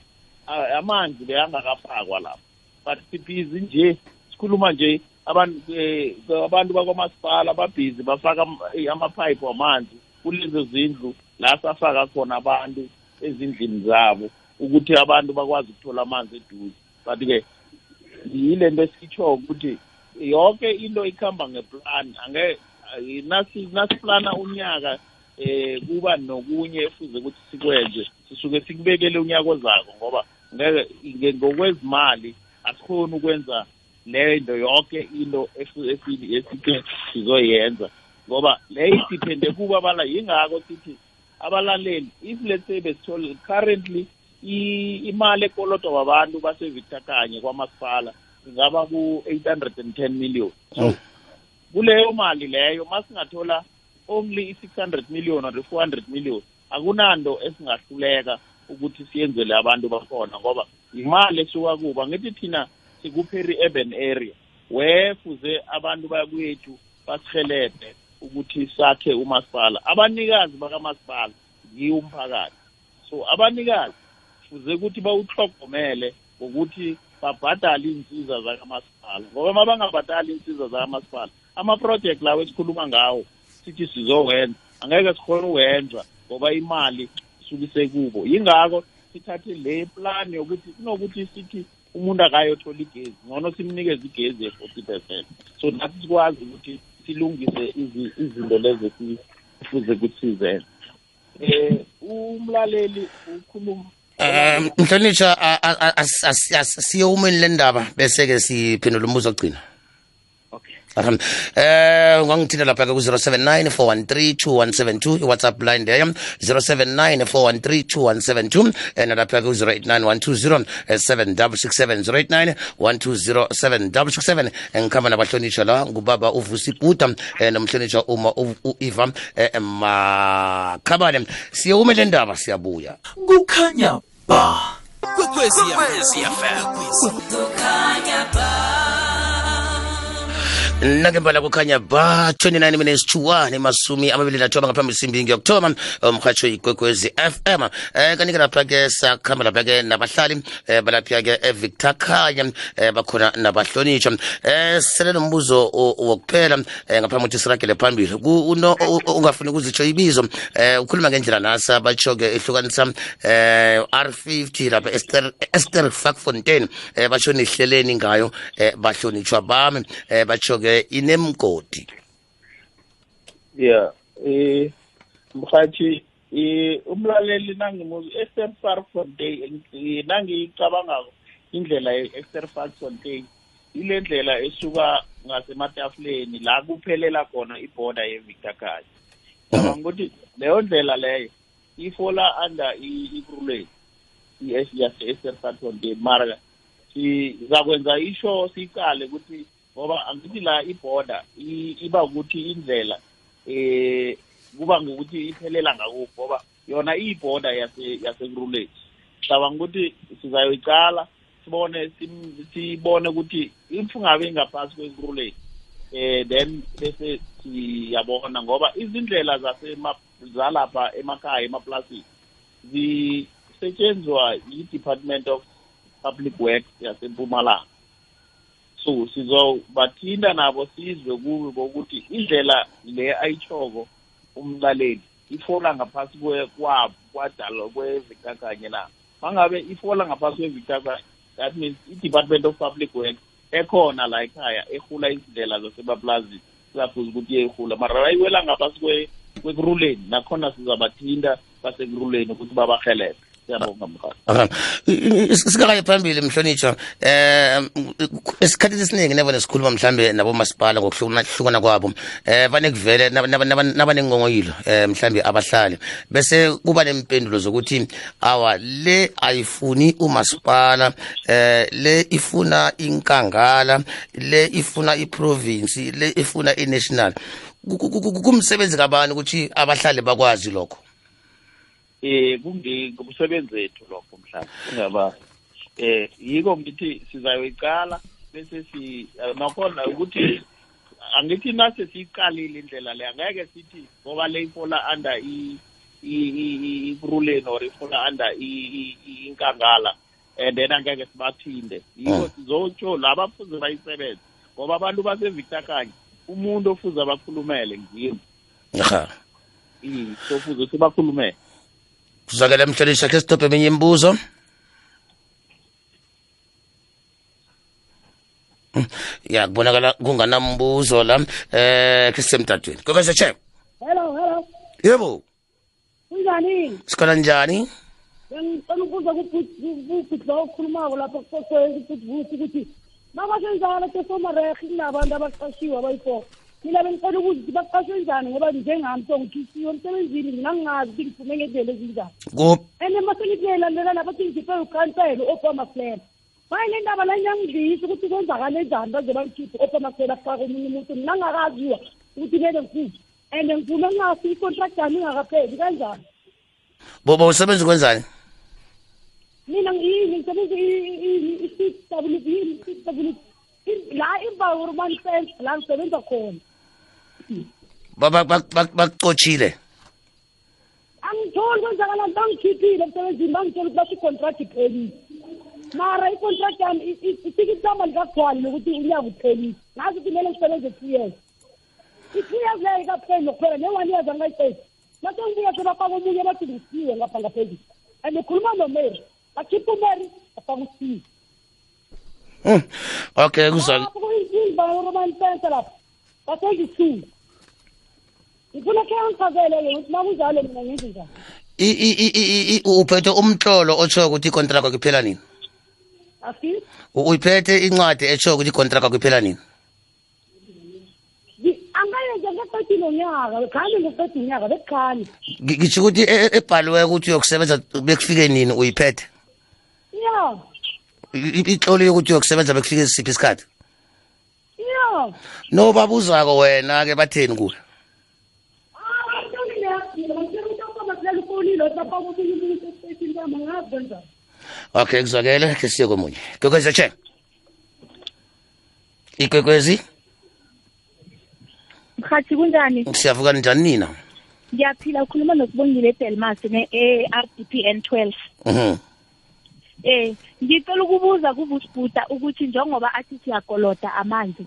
B: a- amanzi beyangakafakwa lapho. But sibhizi nje sikhuluma nje abantu eh, abantu bakwamasipala babhizi bafaka am- amapipe wamanzi kulezo zindlu la safaka khona abantu ezindlini zabo ukuthi abantu bakwazi ukuthola amanzi eduze. But-ke yile nto esitsho ukuthi yonke into ikhamba ngeplan. Ange nasi nasiplana unyaka eh kuba nokunye efuze ukuthi sikwenze sisuke sikubekele unyaka ozako ngoba ngeke nge- ngokwezimali asikhoni ukwenza leyo into yonke into esithe sizoyenza. Ngoba leyo idiphende kuba abala yingako sithi abalaleli if let's say besithole currently imali ekolodwa babantu base-victor kanye kwamasipala ingaba ku-810 million. So kuleyo mali leyo masingathola only i-six hundred million or i-four hundred million akunanto esingahluleka ukuthi siyenzele abantu bakhona ngoba imali esuka kuba ngithi thina sikuperi urban area wefuze abantu bakwethu basihelebhe ukuthi sakhe umasipala. Abanikazi bakamasipala yiwo umphakathi. So abanikazi kufuze ukuthi bawuhlogomele ngokuthi babhadale iy'nsiza zakamasipala. Ngoba uma bangabhadali iy'nsiza zakamasipala ama-project lawo esikhuluma ngawo sithi sizowenza. Angeke sikhone uwenza ngoba imali isuke isekubo yingakho sithathe le plan yokuthi kunokuthi sithi umuntu akayothola igezi ngcono simnikeze igezi ye-forty percent so nathi sikwazi ukuthi silungise izi- izinto lezo esifuze ukuthi sizenze eh umlaleli ukhuluma
K: um mhlonitsha a- a- a- as- as- as- siye umeni le ndaba bese-ke siphendula umbuzo ogcina. Eh ungangithinta lapha ke ku 0794132172 iWhatsApp line leyo 0794132172 and lapha ke ku 0891207667 0891207667 engikhamba nabahlonishwa la ngubaba uvusi buda eh, nomhlonishwa uma u- u-Eva eh, makhabane siye ume le ndaba siyabuya.
J: Kukhanya ba. Kwekwezi FM
P: kukhanya ba.
K: Nakembala kukhanya ba 29 minutes to 1 masumi amabili nathoba ngaphambi simbi ngiyokthoma umhatsho igwegwezi fm eh kanike lapha ke sakhamba lapha ke nabahlali eh balapha ke evictor khanya eh bakhona nabahlonitshwa eh sele nombuzo wokuphela eh ngaphambi ukuthi siragele phambili. Ungafuni ukuzitsho ibizo eh ukhuluma ngendlela nasa batsho ke ehlukanisa eh R50 lapha ester Esther Fakfontein eh basho nihleleni ngayo eh bahlonitshwa bami eh batsho ke inemgodi.
B: Yeah eh mhathi eh umlaleli nangimuzi Esther Farfontein eh, nangicabangako indlela ye-Esther Farfontein ile ndlela esuka ngasematafuleni la kuphelela khona ibhoda ye-Victor Khaya ngicabanga ukuthi leyo ndlela leyo ifola under i-Ikruleni yase-Esther Farfontein mara sizakwenza isho siqale ukuthi ngoba angithi la ibhoda i- iba ukuthi indlela eh kuba ngokuthi iphelela ngakuphi ngoba yona yase yasekuruleni cabanga ukuthi sizayoyicala sibone sibone ukuthi if ungabe ingaphasi kwekuruleni eh then bese siyabona ngoba izindlela zalapha emakhaya emaplasini zisetshenzwa yi-department of public works yasempumalanga. So sizobathinta nabo sizwe kuwe kokuthi indlela le ayitshoko umlaleli ifola ngaphasi kwe- kwabo kwadalo kwevictor kanye na mangabe ifola ngaphasi kwevictor kanye that means i-department of public works ekhona la ekhaya ehula izindlela zasemaplazini sizafuza ukuthi iyehula mara bayiwela ngaphasi kwe- kwekuruleni nakhona sizabathinta basekuruleni ukuthi babahelele siyabonga mkhulu
K: Aha. I- i- is- singakayi phambili mhlonitshwa eh esikhathini esiningi nevane sikhuluma mhlambe nabomasipala ngokuhlukana kwabo eh vane kuvele naba- naba- naba- nabanengongoyilo eh mhlambe abahlali. Bese kuba nempendulo zokuthi awa le ayifuni umasipala eh le ifuna inkangala le ifuna iprovince le ifuna inational. Ku- ku- ku- kumsebenzi kabani ukuthi abahlali bakwazi lokho?
B: Eh kungumsebenzi wethu lokho mhlawumbe. Ingaba eh yiko ngithi sizayoyiqala bese si eh, nakhona ukuthi angithi nase siyiqalile indlela le angeke sithi ngoba le ifola under i i- i- i- ikuruleni or ifola under i- i- i- inkangala and then angeke sibathinde yiko sizotsho laba fuze bayisebenze ngoba abantu basevictor kanye umuntu ofuze abakhulumele ngimi
K: aha.
B: I sofuze sibakhulumele
K: kuzakela mhlonishwa khe stop eminye imibuzo. Mm, ya kubonakala kunganambuzo la eh khe sisemtatweni kokwese che
F: hello hello.
K: Yebo.
F: Kunjani?
K: Sikhona njani?
F: Bengicela ukubuza kubhuti lo okhulumako lapho kubuthi ukuthi makasenzala tesomarehe kunabantu abaqashiwe abayi-four. Mina bengicela ukuthi baqashwe njani ngoba njengami songikhisiwe emsebenzini mina ngingazi ukuthi ngiphume ngendlela ezinjani. And masengikuyelandela nabathi ngikhiphe ukhansela u-obama plan maye le ndaba la ngiyangidlisa ukuthi kwenzakale njani baze bangikhiphe u-obama plan afake omunye umuntu mina ngingakaziwa ukuthi kumele ngikhuphe. And ngifuna ngingasi icontract yami ingakapheli kanjani.
K: Bobo usebenza ukwenzani?
F: Mina yini ngisebenza i-CWB yini i-CWB la environment fence la ngisebenza khona.
K: Bakucotshile
F: angitholi kwenzakala bangikhiphile emsebenzini bangitshela ukuthi basho i-contract iphelile. Mara i-contract yami ifike isihamba likagcwali lokuthi unyaka uphelile. Ngazi ukuthi kumele ngisebenze two years. I-two years leyo ikapheli nokuphela ne-one years angayiqedi mase ngibuya sebafaka omunye bathi ngisiwe ngapha ngaphezulu. And ngikhuluma nomary bakhipha umary bafaka usiwe
K: Hmm, okay kuzwakala
F: lapho kuyinvironment fence lapho basengisuwe ngifuna khe angichazele-ke ukuthi makunjalo mina ngenze njani
K: I- i- i- i- i- uphethe umtlolo otsho ukuthi icontract yakho iphela nini? Uyiphethe incwadi etsho ukuthi icontract yakho iphela nini?
F: Angayenze ngeqedi nonyaka khani ngeqedi unyaka bekukhani
K: Ngi- ngitsho ukuthi e- e- ebhaliweko ukuthi uyokusebenza bekufike nini uyiphethe?
F: Ya
K: I- i- itloliwe ukuthi uyokusebenza bekufike siphi isikhathi?
F: Ya
K: no babuzako wena-ke batheni kuwe? Okay kuzwakele khe siye komunye kwekwezi che? Ikwekwezi
P: mhathi kunjani
K: siyavuka njani nina
P: ngiyaphila ukhuluma nosibongile edelmas ne-r d p n twelve. Eh ngicela ukubuza kuvusibhuda ukuthi njengoba athi siyakoloda amanzi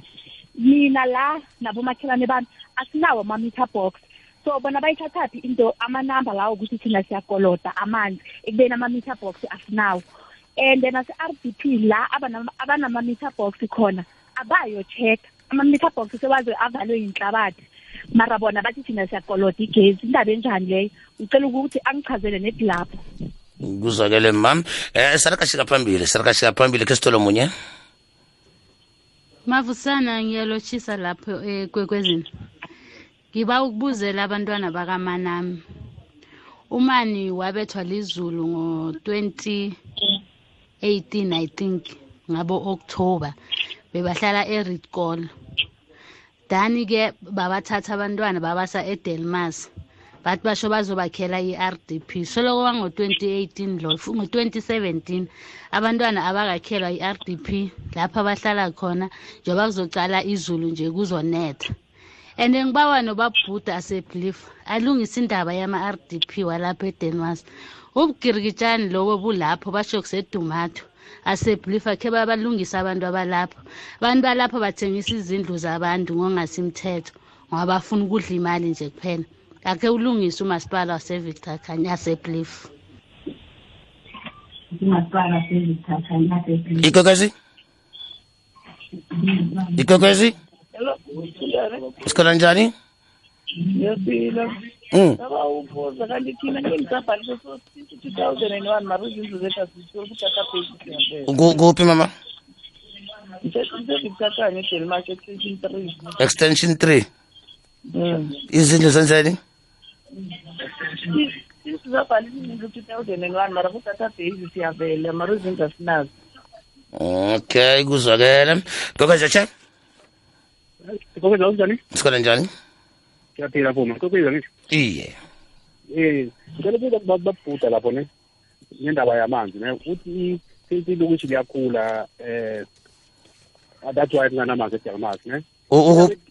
P: mina la nabomakhelwane bami asinawo ama-meter box so bona bayithathaphi into amanamba lawo ukuthi thina siyakoloda amanzi ekubeni ama-meter box asinawo. And nase-r d p la abanama- abanama-meter box khona abayo-check. Ama-meter box sewaze avalwe yinhlabathi. Mara bona bathi thina siyakoloda igezi indaba enjani leyo? Ngicela ukuthi angichazele nedi lapho
K: kuzwakele mam eh sarakashika phambili sarakashika phambili. Ke sithole munye.
Q: Mavusana ngiyalochisa lapho ekwekwezini ngiba ukubuzela abantwana bakamanami. Umani wabethwa lizulu ngo-2018 i think ngabo october bebahlala eridcol dani-ke babathatha abantwana babasa edelmas. Bathi basho bazobakhela i-rdp soloko wango-2018 lo ngo-2017 abantwana abakakhelwa i-rdp lapho abahlala khona. Njengoba kuzocala izulu nje kuzonetha. And ngibawa nobabhuda aseblief alungise indaba yama-rdp walapho edenmas ubugirikitshani lobo bulapho basho kusedumato. Aseblief akhe babalungisa abantu abalapho abantu balapho bathengisa izindlu zabantu ngongasimthetho ngoba bafuna ukudla imali nje kuphela. Akhe ulungise umasipala wasevictor khanye
K: ikwekwezi
R: Hello, kunjani?
K: Sikhona njani
R: Ngiyaphila.
K: Mm.
R: Ngaba ubuza kanti thina ngingisabhalise so since 2001 mara izindlu zethu asizitholi ukuthatha basic ngempela.
K: Ku- kuphi mama
R: Ngisebenzisakanye eDelmark extension 3.
K: extension 3
R: Mm.
K: izindlu zenzeni
R: Sizabhalisa izindlu 2001 mara kuthatha basic siyavela mara izindlu asinazo.
K: okay kuzwakele kwekwezi che
N: kokweza kunjani
K: sikhona njani?
N: Siyaphila phuma kokweza ngisho
K: iye.
N: Eh ngicela kubantu babhuda lapho ne? Ngendaba yamanzi ne? Uthi ilokishi liyakhula eh that's why kunganamanzi edelmas ne?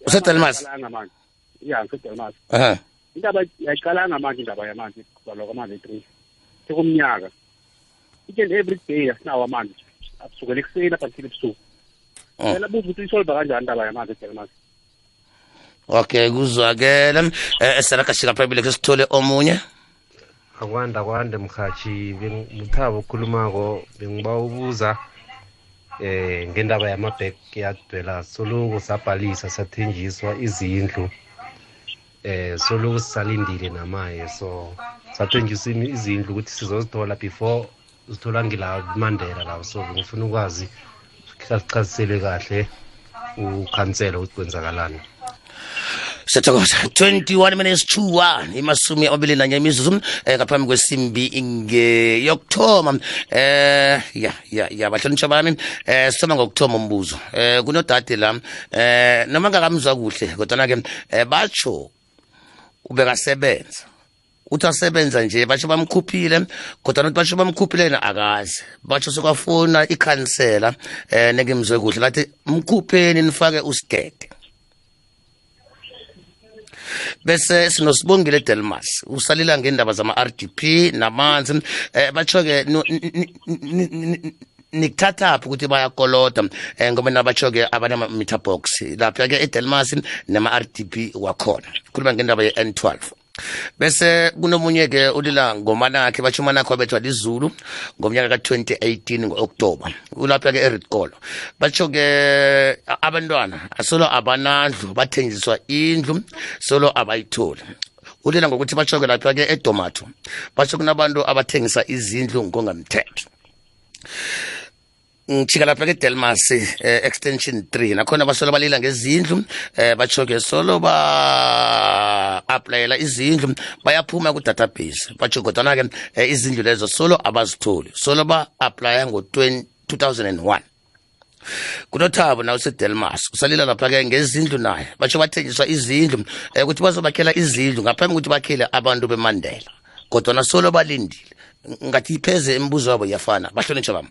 K: Usedelmas
N: ya ngisedelmas indaba yayiqalanga manje indaba yamanzi kubalwa kwamanzi ethree sekumnyaka. Each and every day asinawo amanzi kusukela ekuseni apha kuthile ebusuku.
K: Mm.
N: phela buza ukuthi isolva kanjani indaba yamanzi edelmas
K: okay kuzwakele. Eh sarakashika phambili ke sithole omunye.
S: Akwanda kwande mhathi. Muthabo okhulumako bengiba ubuza eh ngendaba yama-backyard dwellers soloku sabhalisa sathenjiswa izindlu. Eh soloku sisalindile namaye. So sathenjiswa izindlu ukuthi sizozithola before zithola ngila mandela lawo so ngifuna ukwazi sichazisele kahle ukhansela ukuthi kwenzakalani.
K: Siyathokoza 21 minutes to 1 imasumi amabili nanye imizuzu eh, ngaphambi kwesimbi ngeyokuthoma eh ya ya ya bahlonitsha bami. Eh sithoma ngokuthoma umbuzo. Eh kunodade la eh noma ngakamzwa kuhle kodwa ke eh batsho ubekasebenza. Uthi asebenza nje basho bamkhuphile kodwa nokuthi basho bamkhuphile na akazi basho sokwafuna ikhansela eh nekimzwe kuhle. Lathi mkhupheni nifake usigede bese sinosibongile delmas usalila ngendaba zama-rdp namanzi. Eh batsho-ke no- ni- ni- ni- nikuthathaphi ukuthi bayakoloda um ngoba nabatsho-ke abanama-meter box. Lapha-ke edelmas nama-rdp wakhona. Khuluma ngendaba ye-n 12 bese kunomunye-ke ulila ngomanakhe batsho umanakhe wabethwa lizulu ngomnyaka ka-2018 ngo-oktoba ulapha-ke eridkolo batsho-ke a- abantwana asolo abanandlu bathenjiswa indlu solo abayitholi. Ulila ngokuthi batsho-ke lapha-ke edomato batsho kunabantu abathengisa izindlu ngongamthetho. Ngijika lapha ke-delmas eh, extension 3 nakhona basolo balila ngezindlu eh, batsho-ke solo ba-aplayela izindlu bayaphuma ku-database. Batsho kodwana-ke eh, izindlu lezo solo abazitholi. Solo ba-aplaya ngo-2001 kunothabo nawe usedelmas usalila lapha-ke ngezindlu naye. Batsho bathenjiswa izindlu um ukuthi bazobakhela izindlu ngaphambi kokuthi bakhele abantu bemandela. Kodwana solo balindile. Ngathi ipheze imibuzo yabo iyafana. Bahlonitsha bami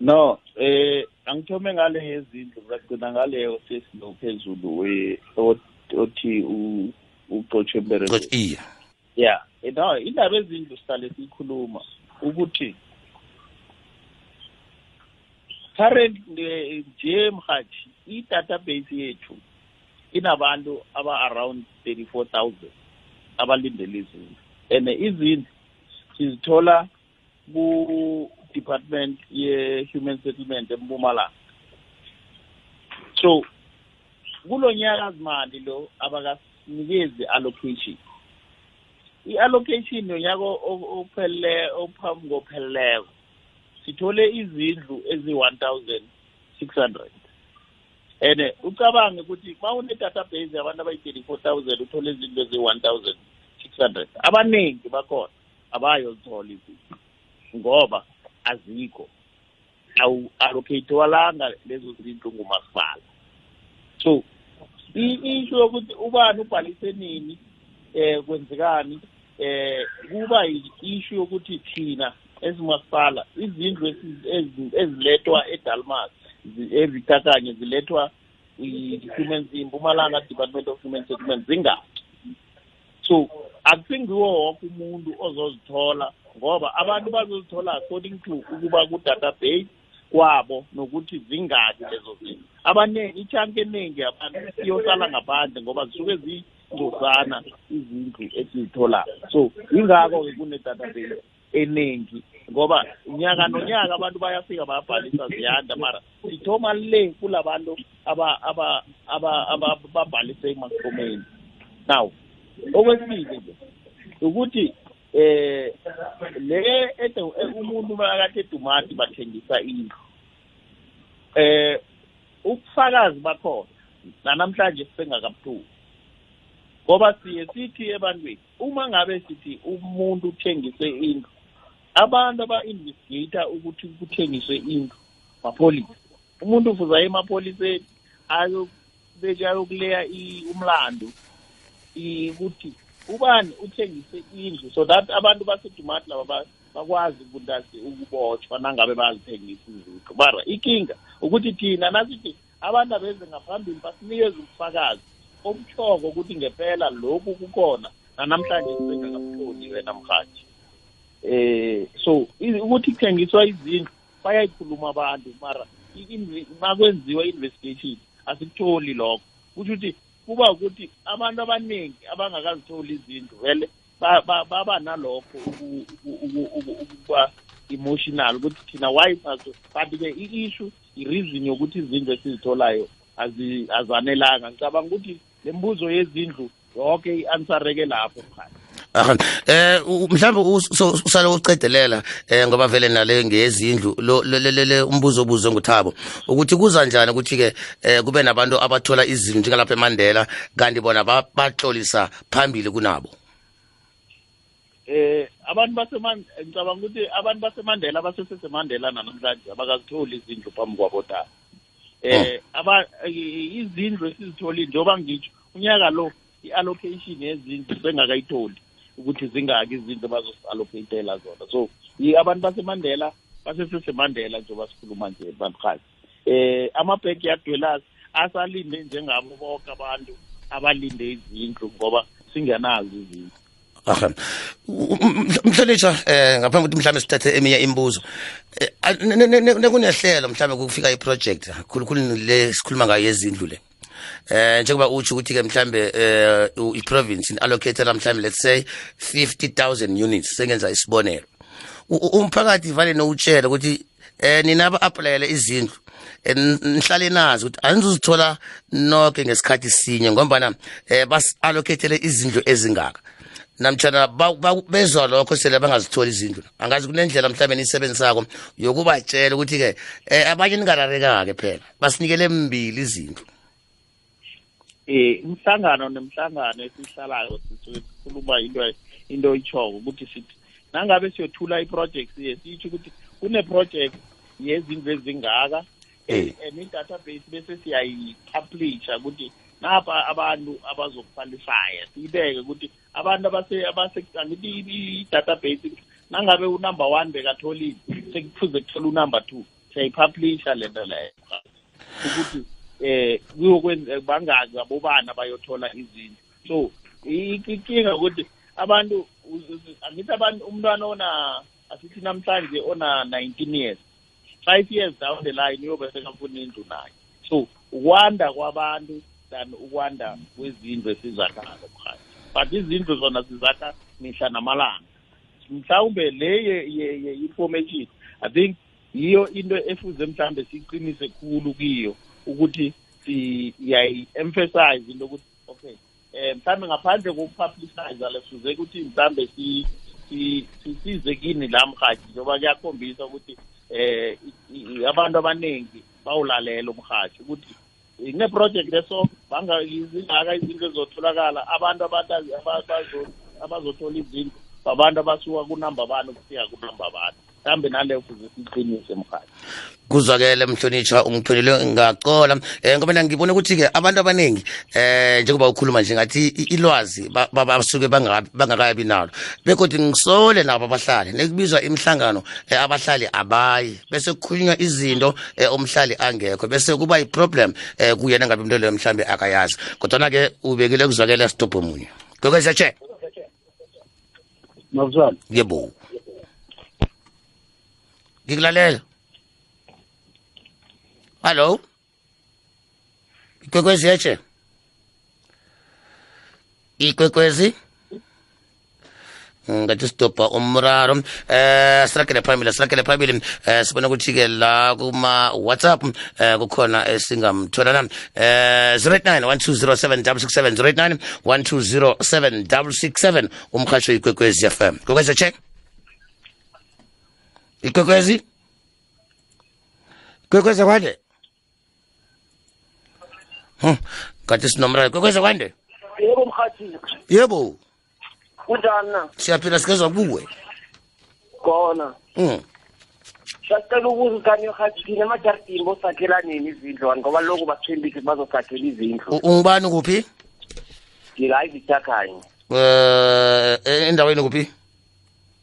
B: no eh angithome ngale yezindlu ngagcina ngaleyo sesilo phezulu we- ot- othi u- ucotshe
K: Coach, iya.
B: Ya no indaba ezindlu sihlale siyikhuluma ukuthi current eh, nje mhathi i-database yethu inabantu aba-around 34000 abalindele izindlu. And izindlu sizithola ku-department ye-human settlement empumalanga. So kulo nyaka zimali lo abakasinikezi allocation. I-allocation yonyaka ophelele ophambi kopheleleko sithole izindlu eziyi-one thousand six hundred. And ucabange ukuthi ma une-database yabantu abayi-thirty-four thousand uthole izindlu eziyi-one thousand six hundred. Abaningi bakhona abayozithola izindlu ngoba azikho. Awu-allocate-walanga lezo zindlu ngumasipala. So isho yokuthi ubani ubhalise nini eh kwenzekani eh kuba i-issue yokuthi thina ezimasipala izindlu ezilethwa edalmas evikakanye zilethwa i-human impumalanga department of human settlement zingaki. So akusingiwo woke umuntu ozozithola ngoba abantu bazozithola according to ukuba ku-database kwabo nokuthi zingaki lezo zinto. Abaningi ichanke eningi abantu iyohlala ngaphandle ngoba zisuke zingcosana izindlu esizitholayo. So yingakho-ke kune-database eningi ngoba unyaka nonyaka abantu bayafika bayabhalisa ziyanda. Mara sithoma le kulabantu aba- aba- aba- aba- babhalise emahlomeni now okwesibili ukuthi eh le ede- eh, umuntu makade edumati bathengisa indlu. Eh ubufakazi bakhona nanamhlanje sisengakabuthuli ngoba siye sithi ebantwini uma ngabe sithi umuntu uthengise indlu abantu aba-investigator ukuthi kuthengiswe indlu mapholisa. Umuntu ufuza emapholiseni ayobeka ayokuleya umlando ukuthi ubani uthengise indlu? So that abantu basedumati laba ba- bakwazi ukuthi ukubotshwa nangabe bazithengisa izindlu mara ikinga ukuthi thina nasithi abantu abeze ngaphambili basinikeze ubufakazi obuthoko ukuthi ngempela lokhu kukhona nanamhlanje singakabutholi wena mhathi eh so i- ukuthi kuthengiswa izindlu bayayikhuluma abantu mara i- inve- makwenziwa i-investigation asikutholi lokho. Kusho ukuthi kuba ukuthi abantu abaningi abangakazitholi izindlu vele ba- ba- baba nalokho uku- uku- uku- uku- ukuba emotional ukuthi thina why saso kanti-ke i-issue i-reason yokuthi izindlu esizitholayo azanelanga ngicabanga ukuthi le mbuzo yezindlu yonke i-answereke lapho
K: Aha. Eh mhlawumbe usale ucedelela eh ngoba vele nale ngezindlu lo le- umbuzo obuzwe nguthabo ukuthi kuza njani ukuthi ke eh kube nabantu abathola izindlu njengalapha eMandela kanti bona ba- baxolisa phambili kunabo?
B: Eh abantu baseman ngicabanga ukuthi abantu basemandela basesesemandela nanamhlanje abakazitholi izindlu phambi kwabodala eh aba i- izindlu esizitholile njengoba ngitsho unyaka lo i-allocation yezindlu sengakayitholi. Ukuthi zingaki izindlu bazosi-allocatela zona. So i- abantu basemandela basesesemandela njengoba sikhuluma nje bamkhazi eh ama-backyard dwellers asalinde njengabo bonke abantu abalinde izindlu ngoba singenazo izindlu.
K: Aha. Mhlonitsha eh ngaphambi ukuthi mhlawumbe sithathe eminye imibuzo Eh, a- ne- ne- ne- nekunehlelo mhlawumbe kufika iproject khulukhulu le sikhuluma ngayo yezindlu le. Eh njengoba utsho ukuthi ke mhlambe eh i-province allocatela mhlambe let's say 50000 units sengenza isibonelo. Umphakathi vale nowutshela ukuthi eh nina aba-aplayele izindlu eh, nihlale nazi ukuthi anizuzithola nonke ngesikhathi sinye ngombana eh basi-allocatele izindlu ezingaka. Namtshana bezwa lokho sele bangazitholi izindlu. Angazi kunendlela mhlawumbe niyisebenzisako yokubatshela ukuthi-ke eh abanye ningararekake phela basinikele mbili izindlu.
B: Eh umhlangano nemhlangano esihlalayo sisuke sikhuluma into into oyitshoko ukuthi sithi nangabe siyothula i-project siye sitsho ukuthi kune-project yezindlu ezingaka
K: Eh.
B: and i-database bese siyayi-publisha ukuthi napa abantu abazokuqualifya. Siyibeke ukuthi abantu angithi i-database nangabe unumber one bekatholile sekufuze kuthole unumber two. Siyayipublisha le nto leyo. Ukuthi eh kuyokwenza bangaki abobana bayothola izindlu so i- inkinga ukuthi abantu angithi abantu umntwana ona asithi namhlanje ona 19 years. Five years down the line uyobe sekafuna indlu naye. So ukwanda kwabantu than ukwanda kwezindlu esizakhayo phakathi but izindlu zona sizakha mihla namalanga. Mhlawumbe le ye- ye- ye- information i think yiyo into efuze mhlawumbe siyiqinise khulu kiyo. Ukuthi siyayi-emphasize into yokuthi okay um mhlawumbe ngaphandle kokupublicize lefuze ukuthi mhlawumbe si- si- sisize kini la mhathi njengoba kuyakhombisa ukuthi eh i- abantu abaningi bawulalela umhathi ukuthi ne-project eso zingaka izinto ezotholakala abantu abazothola izindlu babantu abasuka kunamba bani ukufika kunamba bani mhlawumbe naleyo kuze siqinise mhathi
K: kuzwakele mhlonitshwa ungiphelele ngacola um ngoba mina ngibona ukuthi-ke abantu abaningi um njengoba ukhuluma nje ngathi i- ilwazi ba- ba- basuke bangaka- bangakabi nalo. Bekodwa ngisole nabo abahlali nekubizwa imihlangano um abahlali abayi. Bese kukhulunywa izinto um umhlali angekho. Bese kuba yi-problem um kuyena ngabe umntu leyo mhlawumbe akayazi. Kodwana-ke ubekile kuzwakele stopho munye kwekwezetshe
N: mabuzwana
K: yebo. Ngikulalela hallo ikwekwezi yeche ikwekwezi? Ngathi sidobha umraro. Eh sirakele phambili sirakele phambili. Eh sibona ukuthi-ke la kuma-whatsapp eh kukhona esingamtholana. Eh 089 1207667 089 1207667 umhasho ikwekwezi fm kwekwezi check ikwekwezi? Kwekwezi kwande? Hmm, kanti sinomraro. Kwekwezi kwande?
F: Yebo mhathi.
K: Yebo.
F: Kunjani? Na
K: siyaphila sikezwa kuwe.
F: Khona.
K: Mm.
F: sasicela ukuza ukanye hathi thina emajaridini bosakhela nini izindlu wani? Ngoba lokhu basithembise bazosakhela izindlu.
K: Ungubani kuphi?
F: Ngila ivitakhanye
K: eh endaweni kuphi?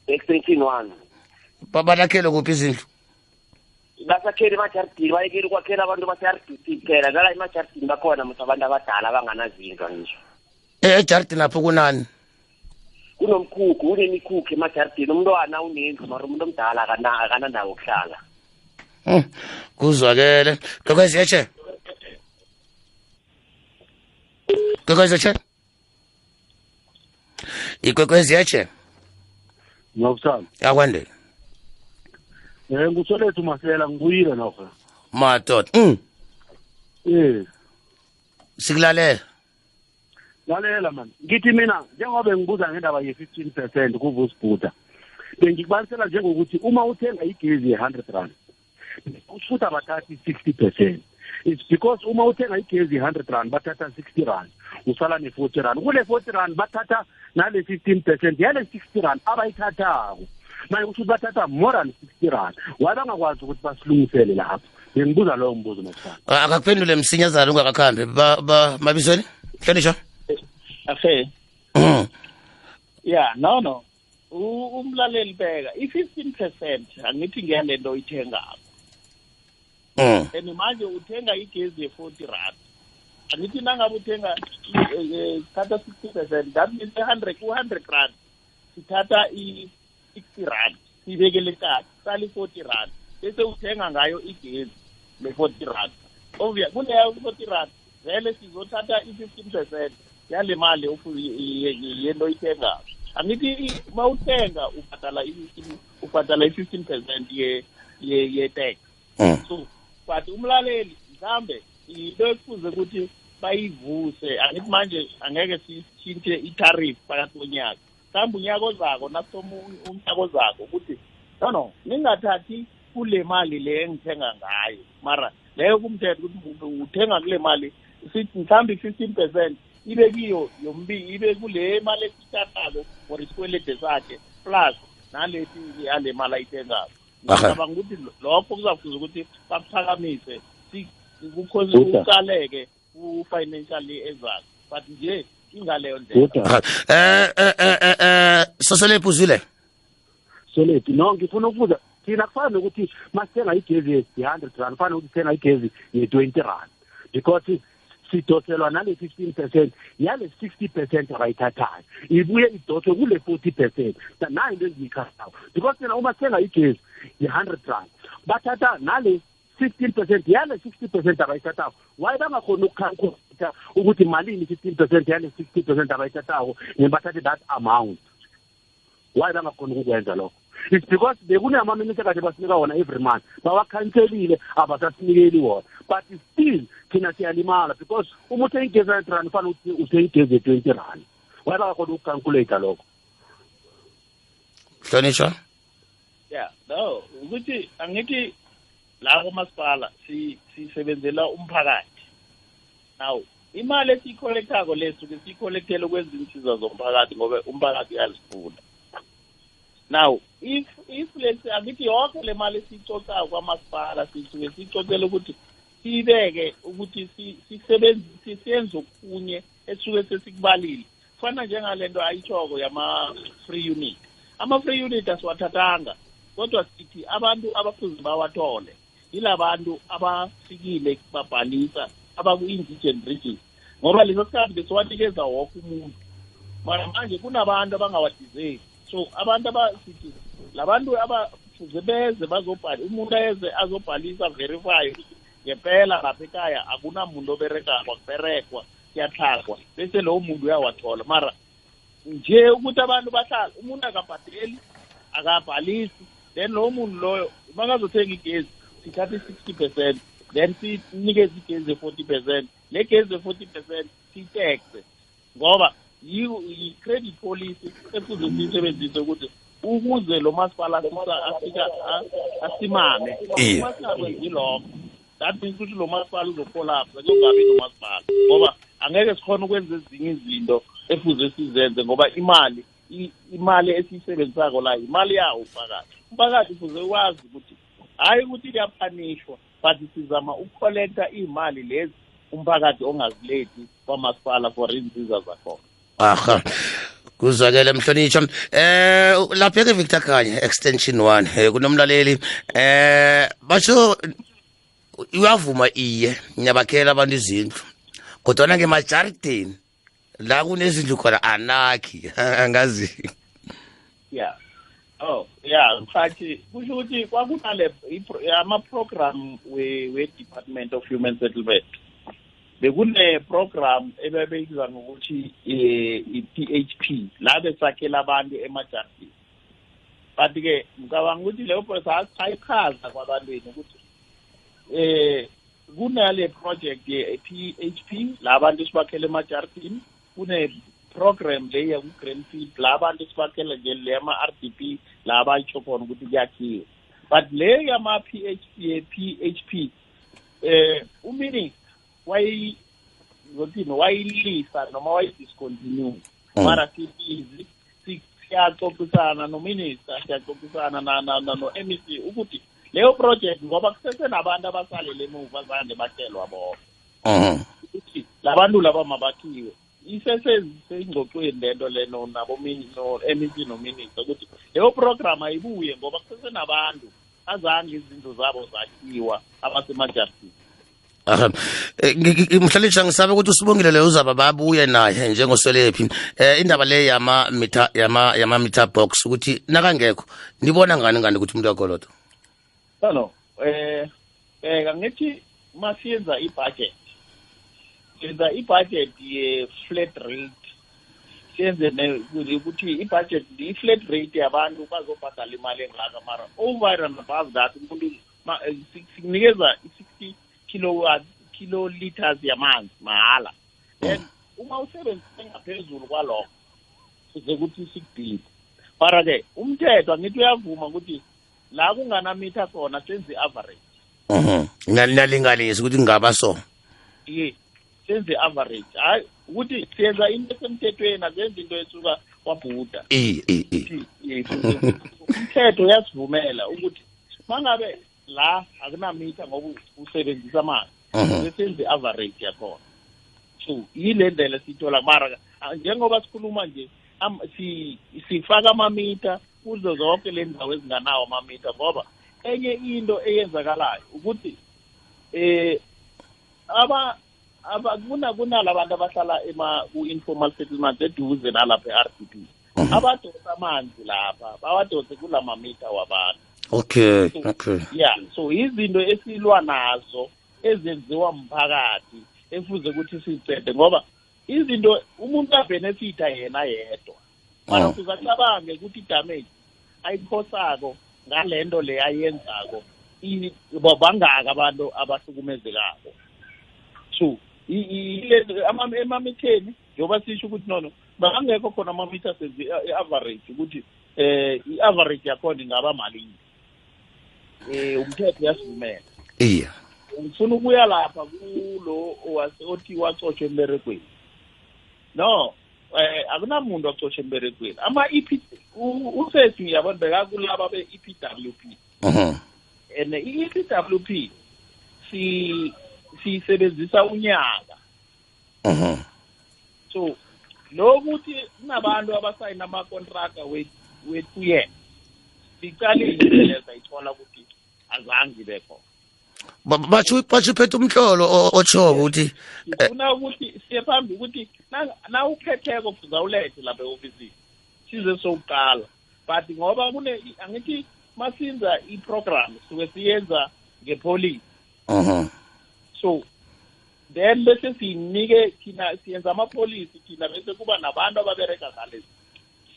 F: Extension one.
K: Ba- balakhele kuphi izindlu?
F: Basakhela emajaridini bayekeli ukwakhela abantu base-rdc kuphela ngala emajaridini bakhona muthi abantu abadala abanganazindlu ngisho.
K: Eh, ejaridini lapho kunani?
F: Kunomkhukhu kunemikhukhu emajaridini. Umntwana unendlu mara umuntu omdala akana- akanandawo okuhlala
K: Hmm, kuzwakele. Kwekwezi yeche kwekwezi yeche ikwekwezi
N: um ngusolethu masela ngibuyile nokho
K: madoda mm.
N: eh.
K: Sikulalela
N: lalela mani ngithi mina njengoba ngibuza ngendaba ye-fifteen percent kuvusibhuda bengikubalisela njengokuthi uma uthenga igezi ye-hundred rand futhi abathathi sixty percent. It's because uma uthenga igezi ye-hundred rand bathatha sixty rand usala ne-forty rand. Kule forty rand bathatha nale fifteen percent yale sixty rand abayithathako. Manje kusho ukuthi bathatha more than sixty rand. Waye bangakwazi ukuthi basilungisele lapho? Bengibuza lowo mbuzo masana
K: Ah, akakuphendule msinyazana ungakakhambi. Mabizweni? Hlonishwa
B: afe. Yeah no no. Umlaleli bheka i-fifteen percent angithi ngiyale nto oyithengako.
K: Mm.
B: and manje uthenga igezi ye-forty rand. Angithi nangabe uthenga eh, eh, thatha sixty percent that means hundred ku-hundred rand. Sithatha i-sixty rand siyibekele eqadi sala i-forty rand bese uthenga ngayo igezi le-forty rand. Obvia kuleyo forty rand vele sizothatha i-fifteen percent yale mali yento oyithengayo. Angithi uma uthenga ubhadala i-15 ubhadala i-fifteen percent ye- ye- ye-tax. So but umlaleli mhlambe into ekufuze ukuthi bayivuse. Angithi manje angeke sishintshe i-tarif phakathi konyaka. Mhlawumbe unyaka ozako nasoma unyaka ozako ukuthi no no ningathathi kule mali le engithenga ngayo. Mara leyo kumthetho ukuthi uthenga kule mali sithi mhlawumbe i-fifteen percent ibe kiyo yombili ibe kule mali esithathako for isikwelede sakhe plus nalesi yale mali ayithengako.
K: Aha.
B: ngicabanga ukuthi lokho kuzafuza ukuthi bakuphakamise kuqaleke ku-financially ezakho but nje ingaleyo ndlela
N: Buda.
K: eh eh eh eh, eh soselephi uzwile
N: solethu no ngifuna ukubuza. Thina kufana nokuthi masithenga igezi ye-hundred rand kufana nokuthi sithenga igezi ye-twenty rand. Because sidoselwa nale fifteen percent yale sixty percent abayithathayo ibuye idoswe kule forty percent. Nayo into eziyikhasayo because thina uma sithenga igezi ye-hundred rand bathatha nale fifteen percent yale sixty percent abayithathako waye bangakhoni ukukhalkulata ukuthi malini fifteen percent yale sixty percent abayithathako bathathe that amount. Waye bangakhoni ukukwenza lokho? It's because bekunamaminitha kade basinika wona every month bawakhanselile abasasinikeli wona. But still thina siyalimala because uma uthe igezi hundred rand ufana ukuthi uthe igezi ye-twenty rand. Waye bangakhoni ukukhalkulata lokho?
K: Hlonishwa
B: yeah no ukuthi angithi la komasipala si sisebenzela umphakathi. Now imali esiyikholektako le suke siyikholektele ukwenza insiza zomphakathi ngoba umphakathi uyazifuna now if if let's angithi yonke le mali esiyicocako kwamasipala sisuke siyicocela ukuthi siyibeke ukuthi sisebenzise siyenze okunye esuke sesikubalile. Kufana njengale nto ayitshoko yama-free unit. Ama-free unit asiwathathanga kodwa sithi abantu abafuze bawathole yilabantu abafikile babhalisa abaku-indigent region ngoba leso sikhathi besiwanikeza woke umuntu. Mara manje kunabantu abangawadizeli. So abantu abasithi labantu abafuze beze bazobhala umuntu eze azobhalisa verify ukuthi ngempela lapha ekhaya akunamuntu oberekako akuberekwa kuyatlhagwa bese lowo muntu uyawathola. Mara nje ukuthi abantu bahlala umuntu akabhadeli akabhalisi then lowo muntu loyo makazothenga igezi sithathe i-sixty percent. Then sinikeze igezi ye-forty percent. Le gezi ye-forty percent siyitexe ngoba yi-credit policy efuze siyisebenzise ukuthi ukuze lo masipala afika asimame. Umasakwenzi lokho. That means ukuthi lo masipala uzokolapsa kungabi nomasipala ngoba angeke sikhona ukwenza ezinye izinto efuze sizenze ngoba imali imali esiyisebenzisako la imali yawo umphakathi. Umphakathi ufuze wazi ukuthi hayi ukuthi kuyaphanishwa but sizama ukukholektha iy'mali lezi umphakathi ongazilethi kwamasipala for izinsiza zakhona.
K: Aha. Kuzwakele mhlonitshwa eh lapha ke Victor Khanye extension 1 eh kunomlaleli. Eh basho uyavuma iye nyabakhela abantu izindlu kodwa ke majardini la kunezindlu khona anakhi angazi.
B: Yeah oh yeah mkhathi kusho ukuthi kwakunale ama-program we-department of human settlement. Bekune-program ebebeyiza ngokuthi i-p h p la besakhela abantu emajardini but-ke ngicabanga ukuthi leyo sayichaza kwabantwini ukuthi eh kunale project ye-p h p la bantu sibakhele emajardini kune program le yaku-greenfield la bantu sibakhele nje le yama-r d p la abayitsho khona ukuthi kuyakhiwe but le yama-p h p ye-p h p eh uminister wayi ngokuthini wayilisa noma wayidiscontinue. Mara sibizi siyaxoxisana nominister siyaxoxisana no-m e c ukuthi leyo project ngoba kusesenabantu abasalele emuva zande batshelwa bona. Ukuthi labantu laba mabakhiwe. Isesengxoxweni lento leno nabo-m e c nominister ukuthi leyo program ayibuye ngoba kusesenabantu azange izindlu zabo zakhiwa abasemajardini
K: aha. Mhlalisha ngisabe ukuthi usibongile leyo uzaba babuye naye njengoswelephi eh indaba le yama meter yama yama meter box ukuthi nakangekho nibona ngani ngani ukuthi umuntu yakolodo
B: no no eh eh ngithi masiyenza i-budget senza i-budget ye-flat rate senze ukuthi i-budget i-flat rate yabantu bazobhadala imali engaka mara over and above that umuntu sikunikeza i-sixty kilowatt kiloliters yamanzi mahala. Then uma usebenzise ngaphezulu kwalokho kuze kuthi sikubhili mara-ke umthetho angithi uyavuma ukuthi la kunganamitha khona senze i-average.
K: Mhm. Nalinganisa ukuthi ngaba so?
B: Ye. Senze i-average hayi ukuthi siyenza into esemthethweni asenze into esuka kwabhuda
K: i i
B: umthetho uyasivumela ukuthi mangabe la akunamitha ngoba usebenzisa amanzi besenze i-average yakhona. So yile ndlela siyithola mara njengoba sikhuluma nje sifaka amamitha kuzo zonke le ndawo ezinganawo amamitha ngoba enye into eyenzakalayo ukuthi eh aba aba kuna kunala bantu abahlala ema ku-informal settlement eduze nalapha e-RDP abadosa amanzi lapha bawadose kula mamitha wabantu.
K: Okay okay.
B: yeah so izinto esilwa nazo ezenziwa mphakathi efuze ukuthi sicede ngoba izinto umuntu abenefita yena yedwa. Mara
K: Oh.
B: sizacabange ukuthi idamage ayiphosako ngale nto le ayenzako i- ba- bangaki abantu abahlukumezekako. So ama- emamitheni njengoba sisho ukuthi nono bangekho khona senze i-average ukuthi eh i-average yakhona ingaba malini. Eh umthetho uyasivumela.
K: Iya.
B: Ngifuna ukuya lapha kulo othi wacotshwa emberegweni. No eh akunamuntu wacotshwa emberegweni. Ama-ep usesi ngiyabona bekakulaba be-epwp
K: Mhm.
B: and i-epwp si siyisebenzisa unyaka.
K: Mhm.
B: so lokuthi kunabantu abasayina amakontraka wethu yena sicalile indlela sayithola ukuthi azange ibe khona.
K: Ba- batsho batsho uphethe umhlolo o- otshoko ukuthi
B: ngifuna ukuthi siye phambi ukuthi na- na ukhetheko kuzawulethe lapha e-ofisini size sokuqala but ngoba kune angithi masinza i-program suke siyenza ngepolisi
K: mhm.
B: So then bese sinike thina siyenza amapolisi thina bese kuba nabantu ababereka ngalezi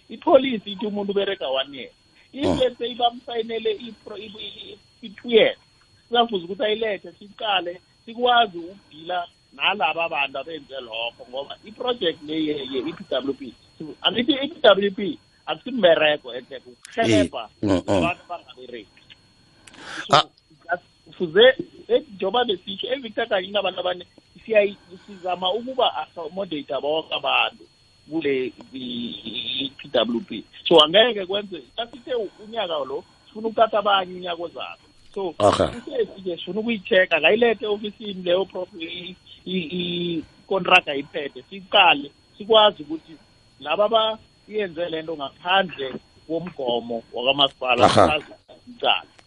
B: ipolisi ithi umuntu ubereka one year. If let's say bamsayinele i-pro- i- i- i-two years sizafuza ukuthi ayilethe siqale sikwazi ukudila nalaba bantu abenze lokho ngoba i-project le ye- ye-EPWP angithi i-EPWP akusimbereko enhle kuhelebha
K: Eh, mm, mm.
B: abantu bangabereki so kufuze njengoba besisho evictor kanye inabantu abane sizama ukuba accommodate bonke abantu kule i-PWP so angeke kwenze sasithe unyaka lo sifuna ukuthatha abanye unyaka ozayo so usesi-ke sifuna ukuyichecka kayilethe ofisini leyo prof- i-contract ayiphethe siqale sikwazi ukuthi laba abayenze le nto ngaphandle komgomo wakamasipala
K: Aha.
B: sikwazi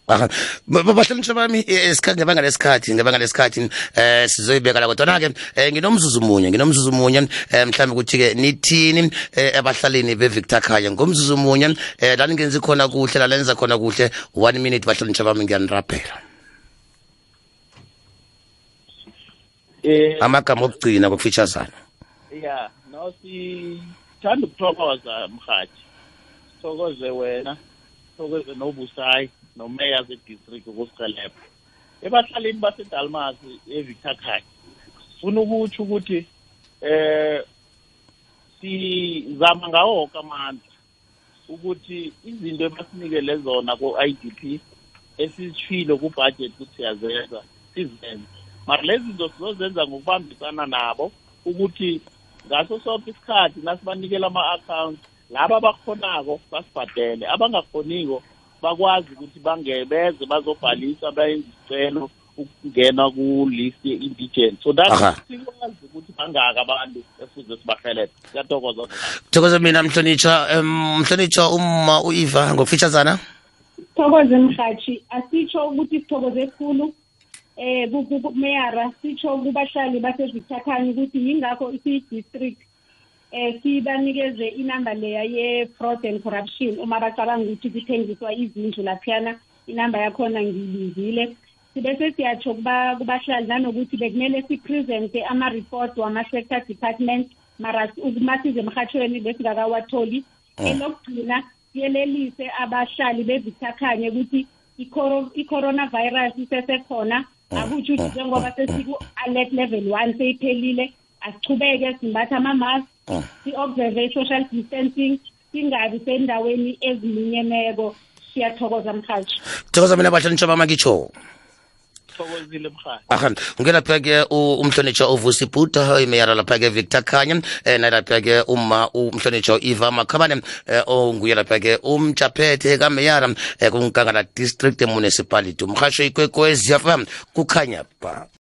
B: ukuyiqala
K: Aha. Ba- ba- bahlonishwa bami ngebanga lesikhathi ngebanga lesikhathi eh sizoyibeka la kodwa ke um nginomzuzu munye nginomzuzu munye um mhlawumbe ukuthi ke nithini eh, ebahlalini beVictor Khaya ngomzuzu munye um la ningenzi khona kuhle la lenza khona kuhle one minute bahlonishwa bami
B: ngiyanirabhela
K: amagama okugcina kokufitshazana
B: ya no sithanda ukuthokoza mhathi sithokoze wena sithokoze nobusayi nomeya ze-district ukusihelebha ebahlalini basedalmasi evictor khaya funa ukutsho ukuthi eh sizama ngawo woke amandla ukuthi izinto ebasinikele zona ku-idp esizitshilo kubudget ukuthi siyazenza sizenze. Mara lezi zinto sizozenza ngokubambisana nabo ukuthi ngaso sonke isikhathi nasibanikela ama-account laba abakhonako basibhadele abangakhoniko bakwazi ukuthi bangebeze bazobhalisa bayenza isicelo ukungena ku-list ye-indigent. So that
K: Aha.
B: sikwazi ukuthi bangaki abantu efuze sibahelebhe siyathokoza
K: thokoze mina mhlonitshwa em, mhlonitshwa uma uiva ngokufeaturesana
C: thokoze mhathi asitsho ukuthi sithokoze khulu. Eh ku- ku- ku- meyara sitsho kubahlali basevictakhanye ukuthi yingakho isiyi-district eh sibanikeze inamba leya ye-fraud and corruption. Uma bacabanga ukuthi kuthengiswa izindlu laphiyana inamba yakhona ngiyibizile sibese siyatsho kuba- kubahlali nanokuthi bekumele sipresente ama-report wama-sector department mara uma size emhatshweni besingakawatholi. Elokugcina siyelelise abahlali bevictakhanye ukuthi i-coro- i-coronavirus isesekhona. Akutsho ukuthi njengoba sesiku-alert level one seyiphelile asichubeke simbathe ama-mask si-observe i-social distancing singabi sendaweni eziminyeneko siyathokoza mhathi
K: thokoza mina bahlonitshwa bami ngitsho
B: thokozile mhathi
K: aha ngelapha-ke umhlonitsha uvusi bhuda imeyara lapha-ke victor khanya um nalapha-ke uma umhlonitshwa iva makhabane um onguye lapha-ke umjaphethe kameyara um kunkangala district municipality. Umhasho ikwekwezi yafa kukhanya ba